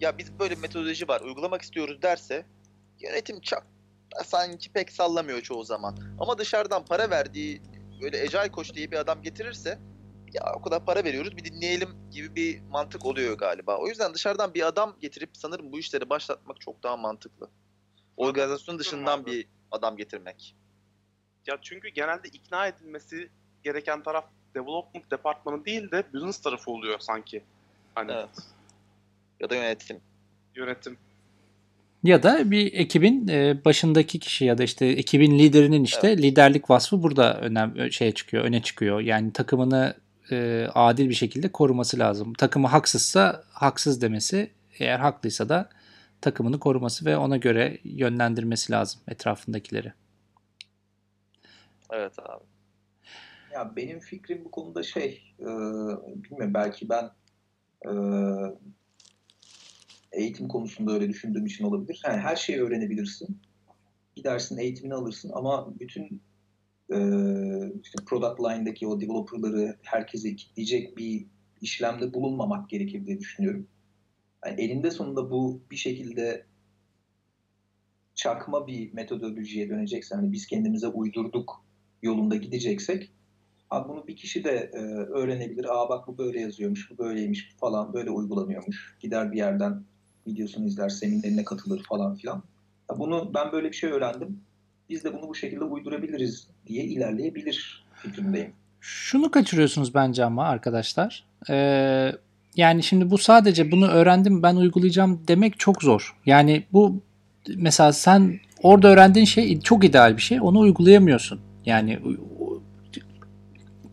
ya biz böyle bir metodoloji var uygulamak istiyoruz derse yönetim çok sanki pek sallamıyor çoğu zaman. Ama dışarıdan para verdiği böyle Agile Coach diye bir adam getirirse ya o kadar para veriyoruz bir dinleyelim gibi bir mantık oluyor galiba. O yüzden dışarıdan bir adam getirip sanırım bu işleri başlatmak çok daha mantıklı. Organizasyon dışından bir adam getirmek. Ya çünkü genelde ikna edilmesi gereken taraf development departmanı değil de business tarafı oluyor sanki. Hani Evet. Ya da yönetim. yönetim. Ya da bir ekibin e, başındaki kişi ya da işte ekibin liderinin işte Evet. liderlik vasfı burada önem şeye çıkıyor, öne çıkıyor. Yani takımını e, adil bir şekilde koruması lazım. Takımı haksızsa haksız demesi, eğer haklıysa da takımını koruması ve ona göre yönlendirmesi lazım etrafındakileri. Evet abi. Ya benim fikrim bu konuda şey, e, bilmiyorum belki ben e, eğitim konusunda öyle düşündüğüm için olabilir. Yani her şeyi öğrenebilirsin. Gidersin eğitimini alırsın ama bütün e, işte product line'daki o developerları herkese kitleyecek bir işlemde bulunmamak gerekir diye düşünüyorum. Yani elinde sonunda bu bir şekilde çakma bir metodolojiye dönecekse, hani biz kendimize uydurduk yolunda gideceksek Abi bunu bir kişi de e, öğrenebilir. Aa bak bu böyle yazıyormuş, bu böyleymiş falan, böyle uygulanıyormuş. Gider bir yerden videosunu izler, seminerine katılır falan filan. Ya bunu ben böyle bir şey öğrendim. Biz de bunu bu şekilde uydurabiliriz diye ilerleyebilir fikrindeyim. Şunu kaçırıyorsunuz bence ama arkadaşlar. Ee, yani şimdi bu sadece bunu öğrendim ben uygulayacağım demek çok zor. Yani bu mesela sen orada öğrendiğin şey çok ideal bir şey. Onu uygulayamıyorsun. Yani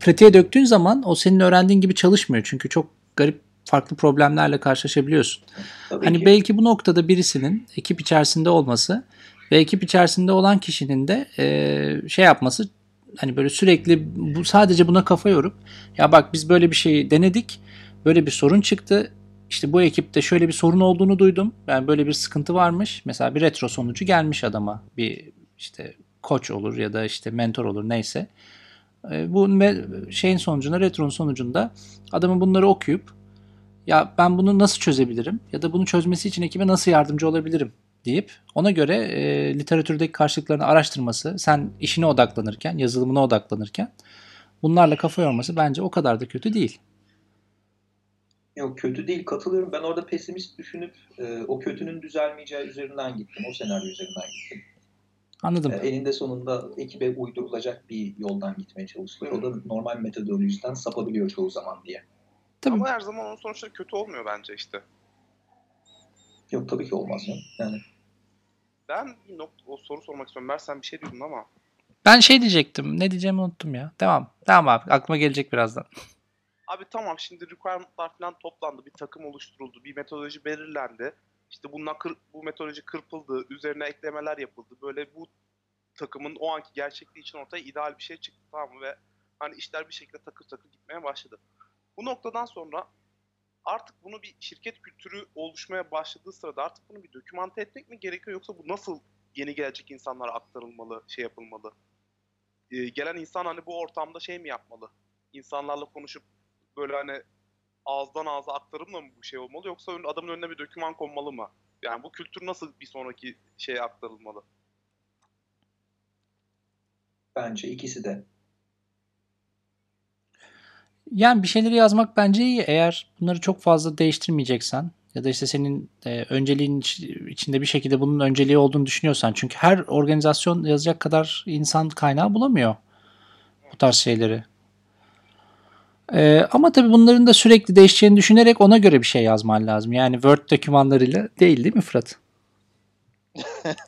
pratiğe döktüğün zaman o senin öğrendiğin gibi çalışmıyor. Çünkü çok garip farklı problemlerle karşılaşabiliyorsun. Tabii Hani ki belki bu noktada birisinin ekip içerisinde olması ve ekip içerisinde olan kişinin de e, şey yapması hani böyle sürekli bu sadece buna kafa yorup ya bak biz böyle bir şeyi denedik. Böyle bir sorun çıktı. İşte bu ekipte şöyle bir sorun olduğunu duydum. Ben böyle bir sıkıntı varmış. Mesela bir retro sonucu gelmiş adama. Bir işte koç olur ya da işte mentor olur neyse. E, bu şeyin sonucunda, retronun sonucunda adamın bunları okuyup ya ben bunu nasıl çözebilirim ya da bunu çözmesi için ekibe nasıl yardımcı olabilirim deyip ona göre e, literatürdeki karşılıklarını araştırması, sen işine odaklanırken, yazılımına odaklanırken bunlarla kafa yorması bence o kadar da kötü değil. Yok kötü değil katılıyorum. Ben orada pesimist düşünüp e, o kötünün düzelmeyeceği üzerinden gittim. O senaryo üzerinden gittim. Anladım. E, eninde sonunda ekibe uydurulacak bir yoldan gitmeye çalışılıyor. O da normal metodolojiden sapabiliyor çoğu zaman diye. Tabii. Ama her zaman onun sonuçları kötü olmuyor bence işte. Yok tabii ki olmaz ya. Yani Ben bir nokta, o soru sormak istiyorum. Mer sen bir şey diyordun ama. Ben şey diyecektim. Ne diyeceğimi unuttum ya. Devam. Devam abi. Aklıma gelecek birazdan. Abi tamam şimdi requirement'lar falan toplandı. Bir takım oluşturuldu. Bir metodoloji belirlendi. İşte bundan kır, bu metodoloji kırpıldı. Üzerine eklemeler yapıldı. Böyle bu takımın o anki gerçekliği için ortaya ideal bir şey çıktı tamam mı? Ve hani işler bir şekilde takır takır gitmeye başladı. Bu noktadan sonra artık bunu bir şirket kültürü oluşmaya başladığı sırada artık bunu bir dokümante etmek mi gerekiyor yoksa bu nasıl yeni gelecek insanlara aktarılmalı, şey yapılmalı? Ee, gelen insan hani bu ortamda şey mi yapmalı? İnsanlarla konuşup böyle hani ağızdan ağza aktarımla mı bu şey olmalı yoksa adamın önüne bir doküman konmalı mı? Yani bu kültür nasıl bir sonraki şeye aktarılmalı? bence ikisi de. Yani bir şeyleri yazmak bence iyi. Eğer bunları çok fazla değiştirmeyeceksen ya da işte senin e, önceliğin iç- içinde bir şekilde bunun önceliği olduğunu düşünüyorsan. Çünkü her organizasyon yazacak kadar insan kaynağı bulamıyor bu tarz şeyleri. E, ama tabii bunların da sürekli değişeceğini düşünerek ona göre bir şey yazman lazım. Yani Word dokümanlarıyla değil değil mi Fırat?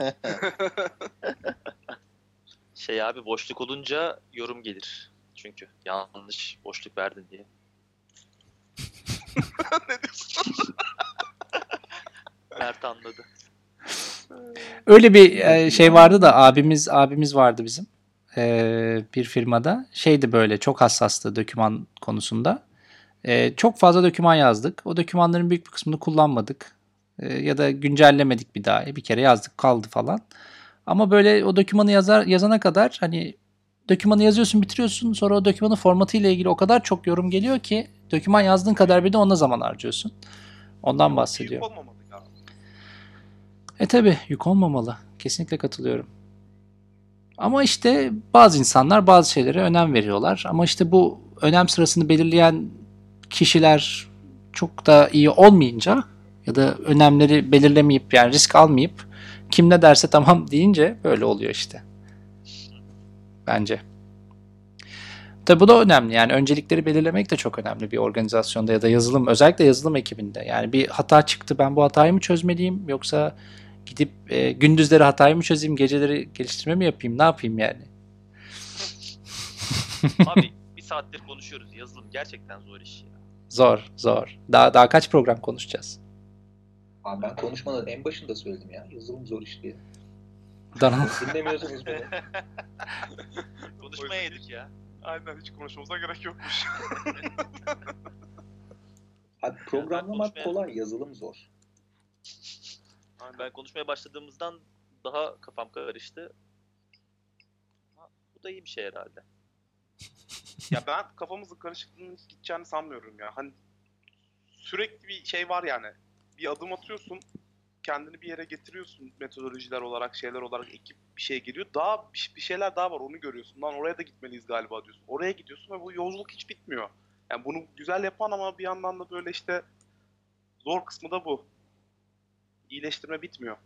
Şey abi boşluk olunca yorum gelir. Çünkü yanlış boşluk verdin diye. ne diyorsun? Mert anladı. Öyle bir e, şey vardı da abimiz abimiz vardı bizim e, bir firmada. Şeydi böyle çok hassastı doküman konusunda. E, çok fazla doküman yazdık. O dokümanların büyük bir kısmını kullanmadık. E, ya da güncellemedik bir daha. Bir kere yazdık kaldı falan. Ama böyle o dokümanı yazar yazana kadar hani dokümanı yazıyorsun bitiriyorsun sonra o dokümanın formatı ile ilgili o kadar çok yorum geliyor ki doküman yazdığın kadar bir de ona zaman harcıyorsun. Ondan bahsediyor. Büyük olmamalı ya. E tabi yük olmamalı. Kesinlikle katılıyorum. Ama işte bazı insanlar bazı şeylere önem veriyorlar. Ama işte bu önem sırasını belirleyen kişiler çok da iyi olmayınca ya da önemleri belirlemeyip yani risk almayıp kim ne derse tamam deyince böyle oluyor işte. Bence. Tabi bu da önemli. Yani öncelikleri belirlemek de çok önemli bir organizasyonda ya da yazılım özellikle yazılım ekibinde. Yani bir hata çıktı ben bu hatayı mı çözmeliyim yoksa gidip e, gündüzleri hatayı mı çözeyim geceleri geliştirme mi yapayım ne yapayım yani. Abi bir saattir konuşuyoruz. Yazılım gerçekten zor iş ya. Zor zor. Daha daha kaç program konuşacağız? Abi ben konuşmanın en başında söyledim ya. Yazılım zor iş diye. Daha Dinlemiyorsunuz beni. Konuşmaya yedik ya. Aynen hiç konuşmamıza gerek yokmuş. Abi programlamak konuşmaya- kolay, yazılım zor. Aynen. Ben konuşmaya başladığımızdan daha kafam karıştı. Ama Bu da iyi bir şey herhalde. ya ben kafamızın karışıklığının gideceğini sanmıyorum ya. Hani sürekli bir şey var yani. Bir adım atıyorsun, kendini bir yere getiriyorsun metodolojiler olarak, şeyler olarak ekip bir şey geliyor. Daha bir şeyler daha var onu görüyorsun. Lan oraya da gitmeliyiz galiba diyorsun. Oraya gidiyorsun ve bu yolculuk hiç bitmiyor. Yani bunu güzel yapan ama bir yandan da böyle işte zor kısmı da bu. İyileştirme bitmiyor.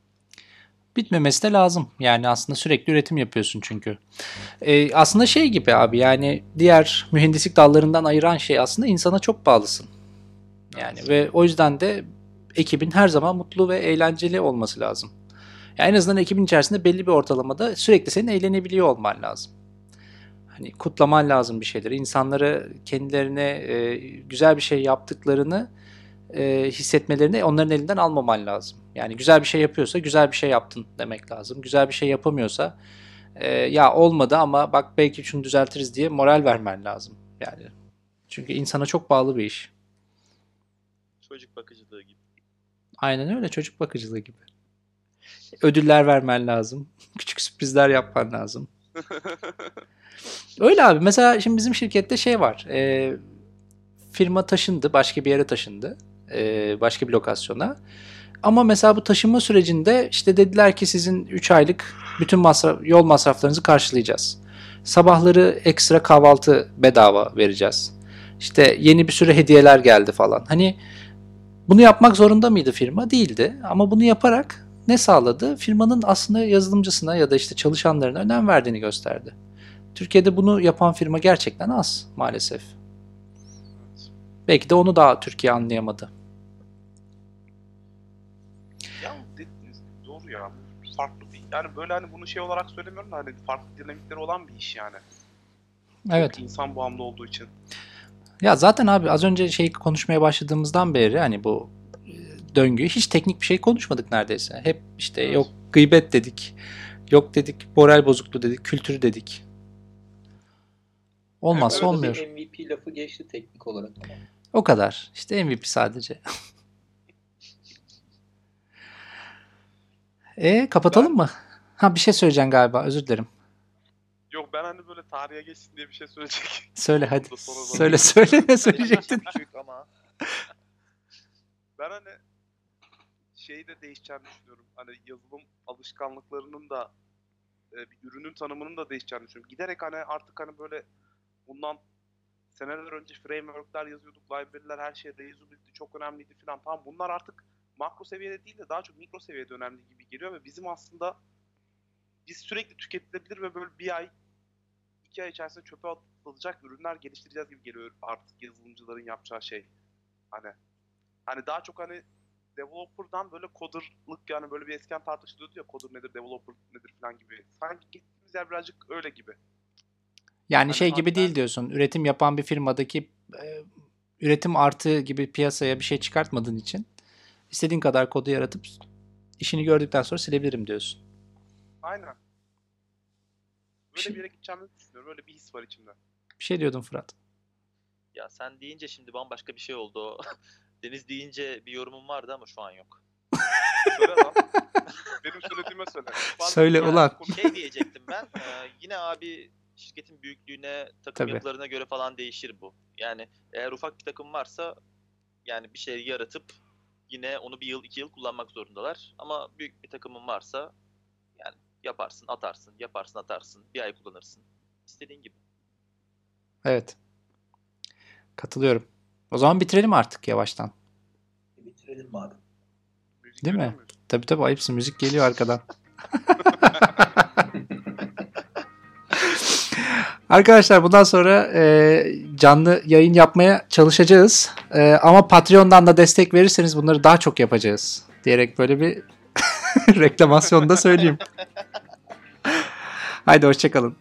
bitmemesi de lazım. Yani aslında sürekli üretim yapıyorsun çünkü. E, aslında şey gibi abi yani diğer mühendislik dallarından ayıran şey aslında insana çok bağlısın. Yani ve o yüzden de ekibin her zaman mutlu ve eğlenceli olması lazım. Yani en azından ekibin içerisinde belli bir ortalamada sürekli senin eğlenebiliyor olman lazım. Hani kutlaman lazım bir şeyleri. İnsanları kendilerine e, güzel bir şey yaptıklarını e, hissetmelerini onların elinden almaman lazım. Yani güzel bir şey yapıyorsa güzel bir şey yaptın demek lazım. Güzel bir şey yapamıyorsa e, ya olmadı ama bak belki şunu düzeltiriz diye moral vermen lazım. Yani çünkü insana çok bağlı bir iş. Çocuk bakıcılığı gibi. Aynen öyle çocuk bakıcılığı gibi. Ödüller vermen lazım. Küçük sürprizler yapman lazım. Öyle abi. Mesela şimdi bizim şirkette şey var. E, firma taşındı. Başka bir yere taşındı. E, başka bir lokasyona. Ama mesela bu taşınma sürecinde işte dediler ki sizin 3 aylık bütün masraf, yol masraflarınızı karşılayacağız. Sabahları ekstra kahvaltı bedava vereceğiz. İşte yeni bir sürü hediyeler geldi falan. Hani bunu yapmak zorunda mıydı firma? Değildi. Ama bunu yaparak ne sağladı? Firmanın aslında yazılımcısına ya da işte çalışanlarına önem verdiğini gösterdi. Türkiye'de bunu yapan firma gerçekten az maalesef. Belki de onu daha Türkiye anlayamadı. Ya dediğiniz gibi doğru ya. Farklı bir yani böyle hani bunu şey olarak söylemiyorum da hani farklı dinamikleri olan bir iş yani. Evet. İnsan bağımlı olduğu için. Ya zaten abi az önce şey konuşmaya başladığımızdan beri hani bu e, döngüyü hiç teknik bir şey konuşmadık neredeyse. Hep işte Evet. yok gıybet dedik. Yok dedik moral bozukluğu dedik. Kültür dedik. Olmazsa Evet, olmuyor. MVP lafı geçti teknik olarak. O kadar. İşte MVP sadece. e kapatalım mı? Ha bir şey söyleyeceksin galiba. Özür dilerim. Yok ben hani böyle tarihe geçsin diye bir şey söyleyecek. Söyle hadi. Söyle söyle ne söyleyecektin? Küçük ama Ben hani şeyi de değişeceğini düşünüyorum. Hani yazılım alışkanlıklarının da e, bir ürünün tanımının da değişeceğini düşünüyorum. Giderek hani artık hani böyle bundan seneler önce frameworkler yazıyorduk, library'ler her şey reusability çok önemliydi falan. Tamam bunlar artık makro seviyede değil de daha çok mikro seviyede önemli gibi geliyor ve bizim aslında biz sürekli tüketilebilir ve böyle bir ay iki ay içerisinde çöpe atılacak ürünler geliştireceğiz gibi geliyor artık yazılımcıların yapacağı şey. Hani hani daha çok hani developer'dan böyle coder'lık yani böyle bir eskiden tartışılıyordu ya coder nedir, developer nedir falan gibi. Sanki gittiğimiz yer birazcık öyle gibi. Yani Hani şey gibi harbiden- değil diyorsun. Üretim yapan bir firmadaki e, üretim artı gibi piyasaya bir şey çıkartmadığın için istediğin kadar kodu yaratıp işini gördükten sonra silebilirim diyorsun. Aynen. Böyle Şey- bir yere gideceğimi düşünüyorum. Öyle bir his var içimde. Bir şey diyordun Fırat. Ya sen deyince şimdi bambaşka bir şey oldu. Deniz deyince bir yorumum vardı ama şu an yok. Söyle lan. Benim söylediğime söyle. Bazen Söyle yani ulan. Şey diyecektim ben. e, yine abi şirketin büyüklüğüne, takım Tabii. yapılarına göre falan değişir bu. Yani eğer ufak bir takım varsa yani bir şey yaratıp yine onu bir yıl iki yıl kullanmak zorundalar. Ama büyük bir takımın varsa yaparsın, atarsın, yaparsın, atarsın. Bir ay kullanırsın. İstediğin gibi. Evet. Katılıyorum. O zaman bitirelim artık yavaştan. Bitirelim madem. Müzik Değil mi? muyuz? Tabii tabii ayıpsın. Müzik geliyor arkadan. Arkadaşlar bundan sonra e, canlı yayın yapmaya çalışacağız. E, ama Patreon'dan da destek verirseniz bunları daha çok yapacağız. Diyerek böyle bir reklamasyonu da söyleyeyim. Haydi hoşçakalın.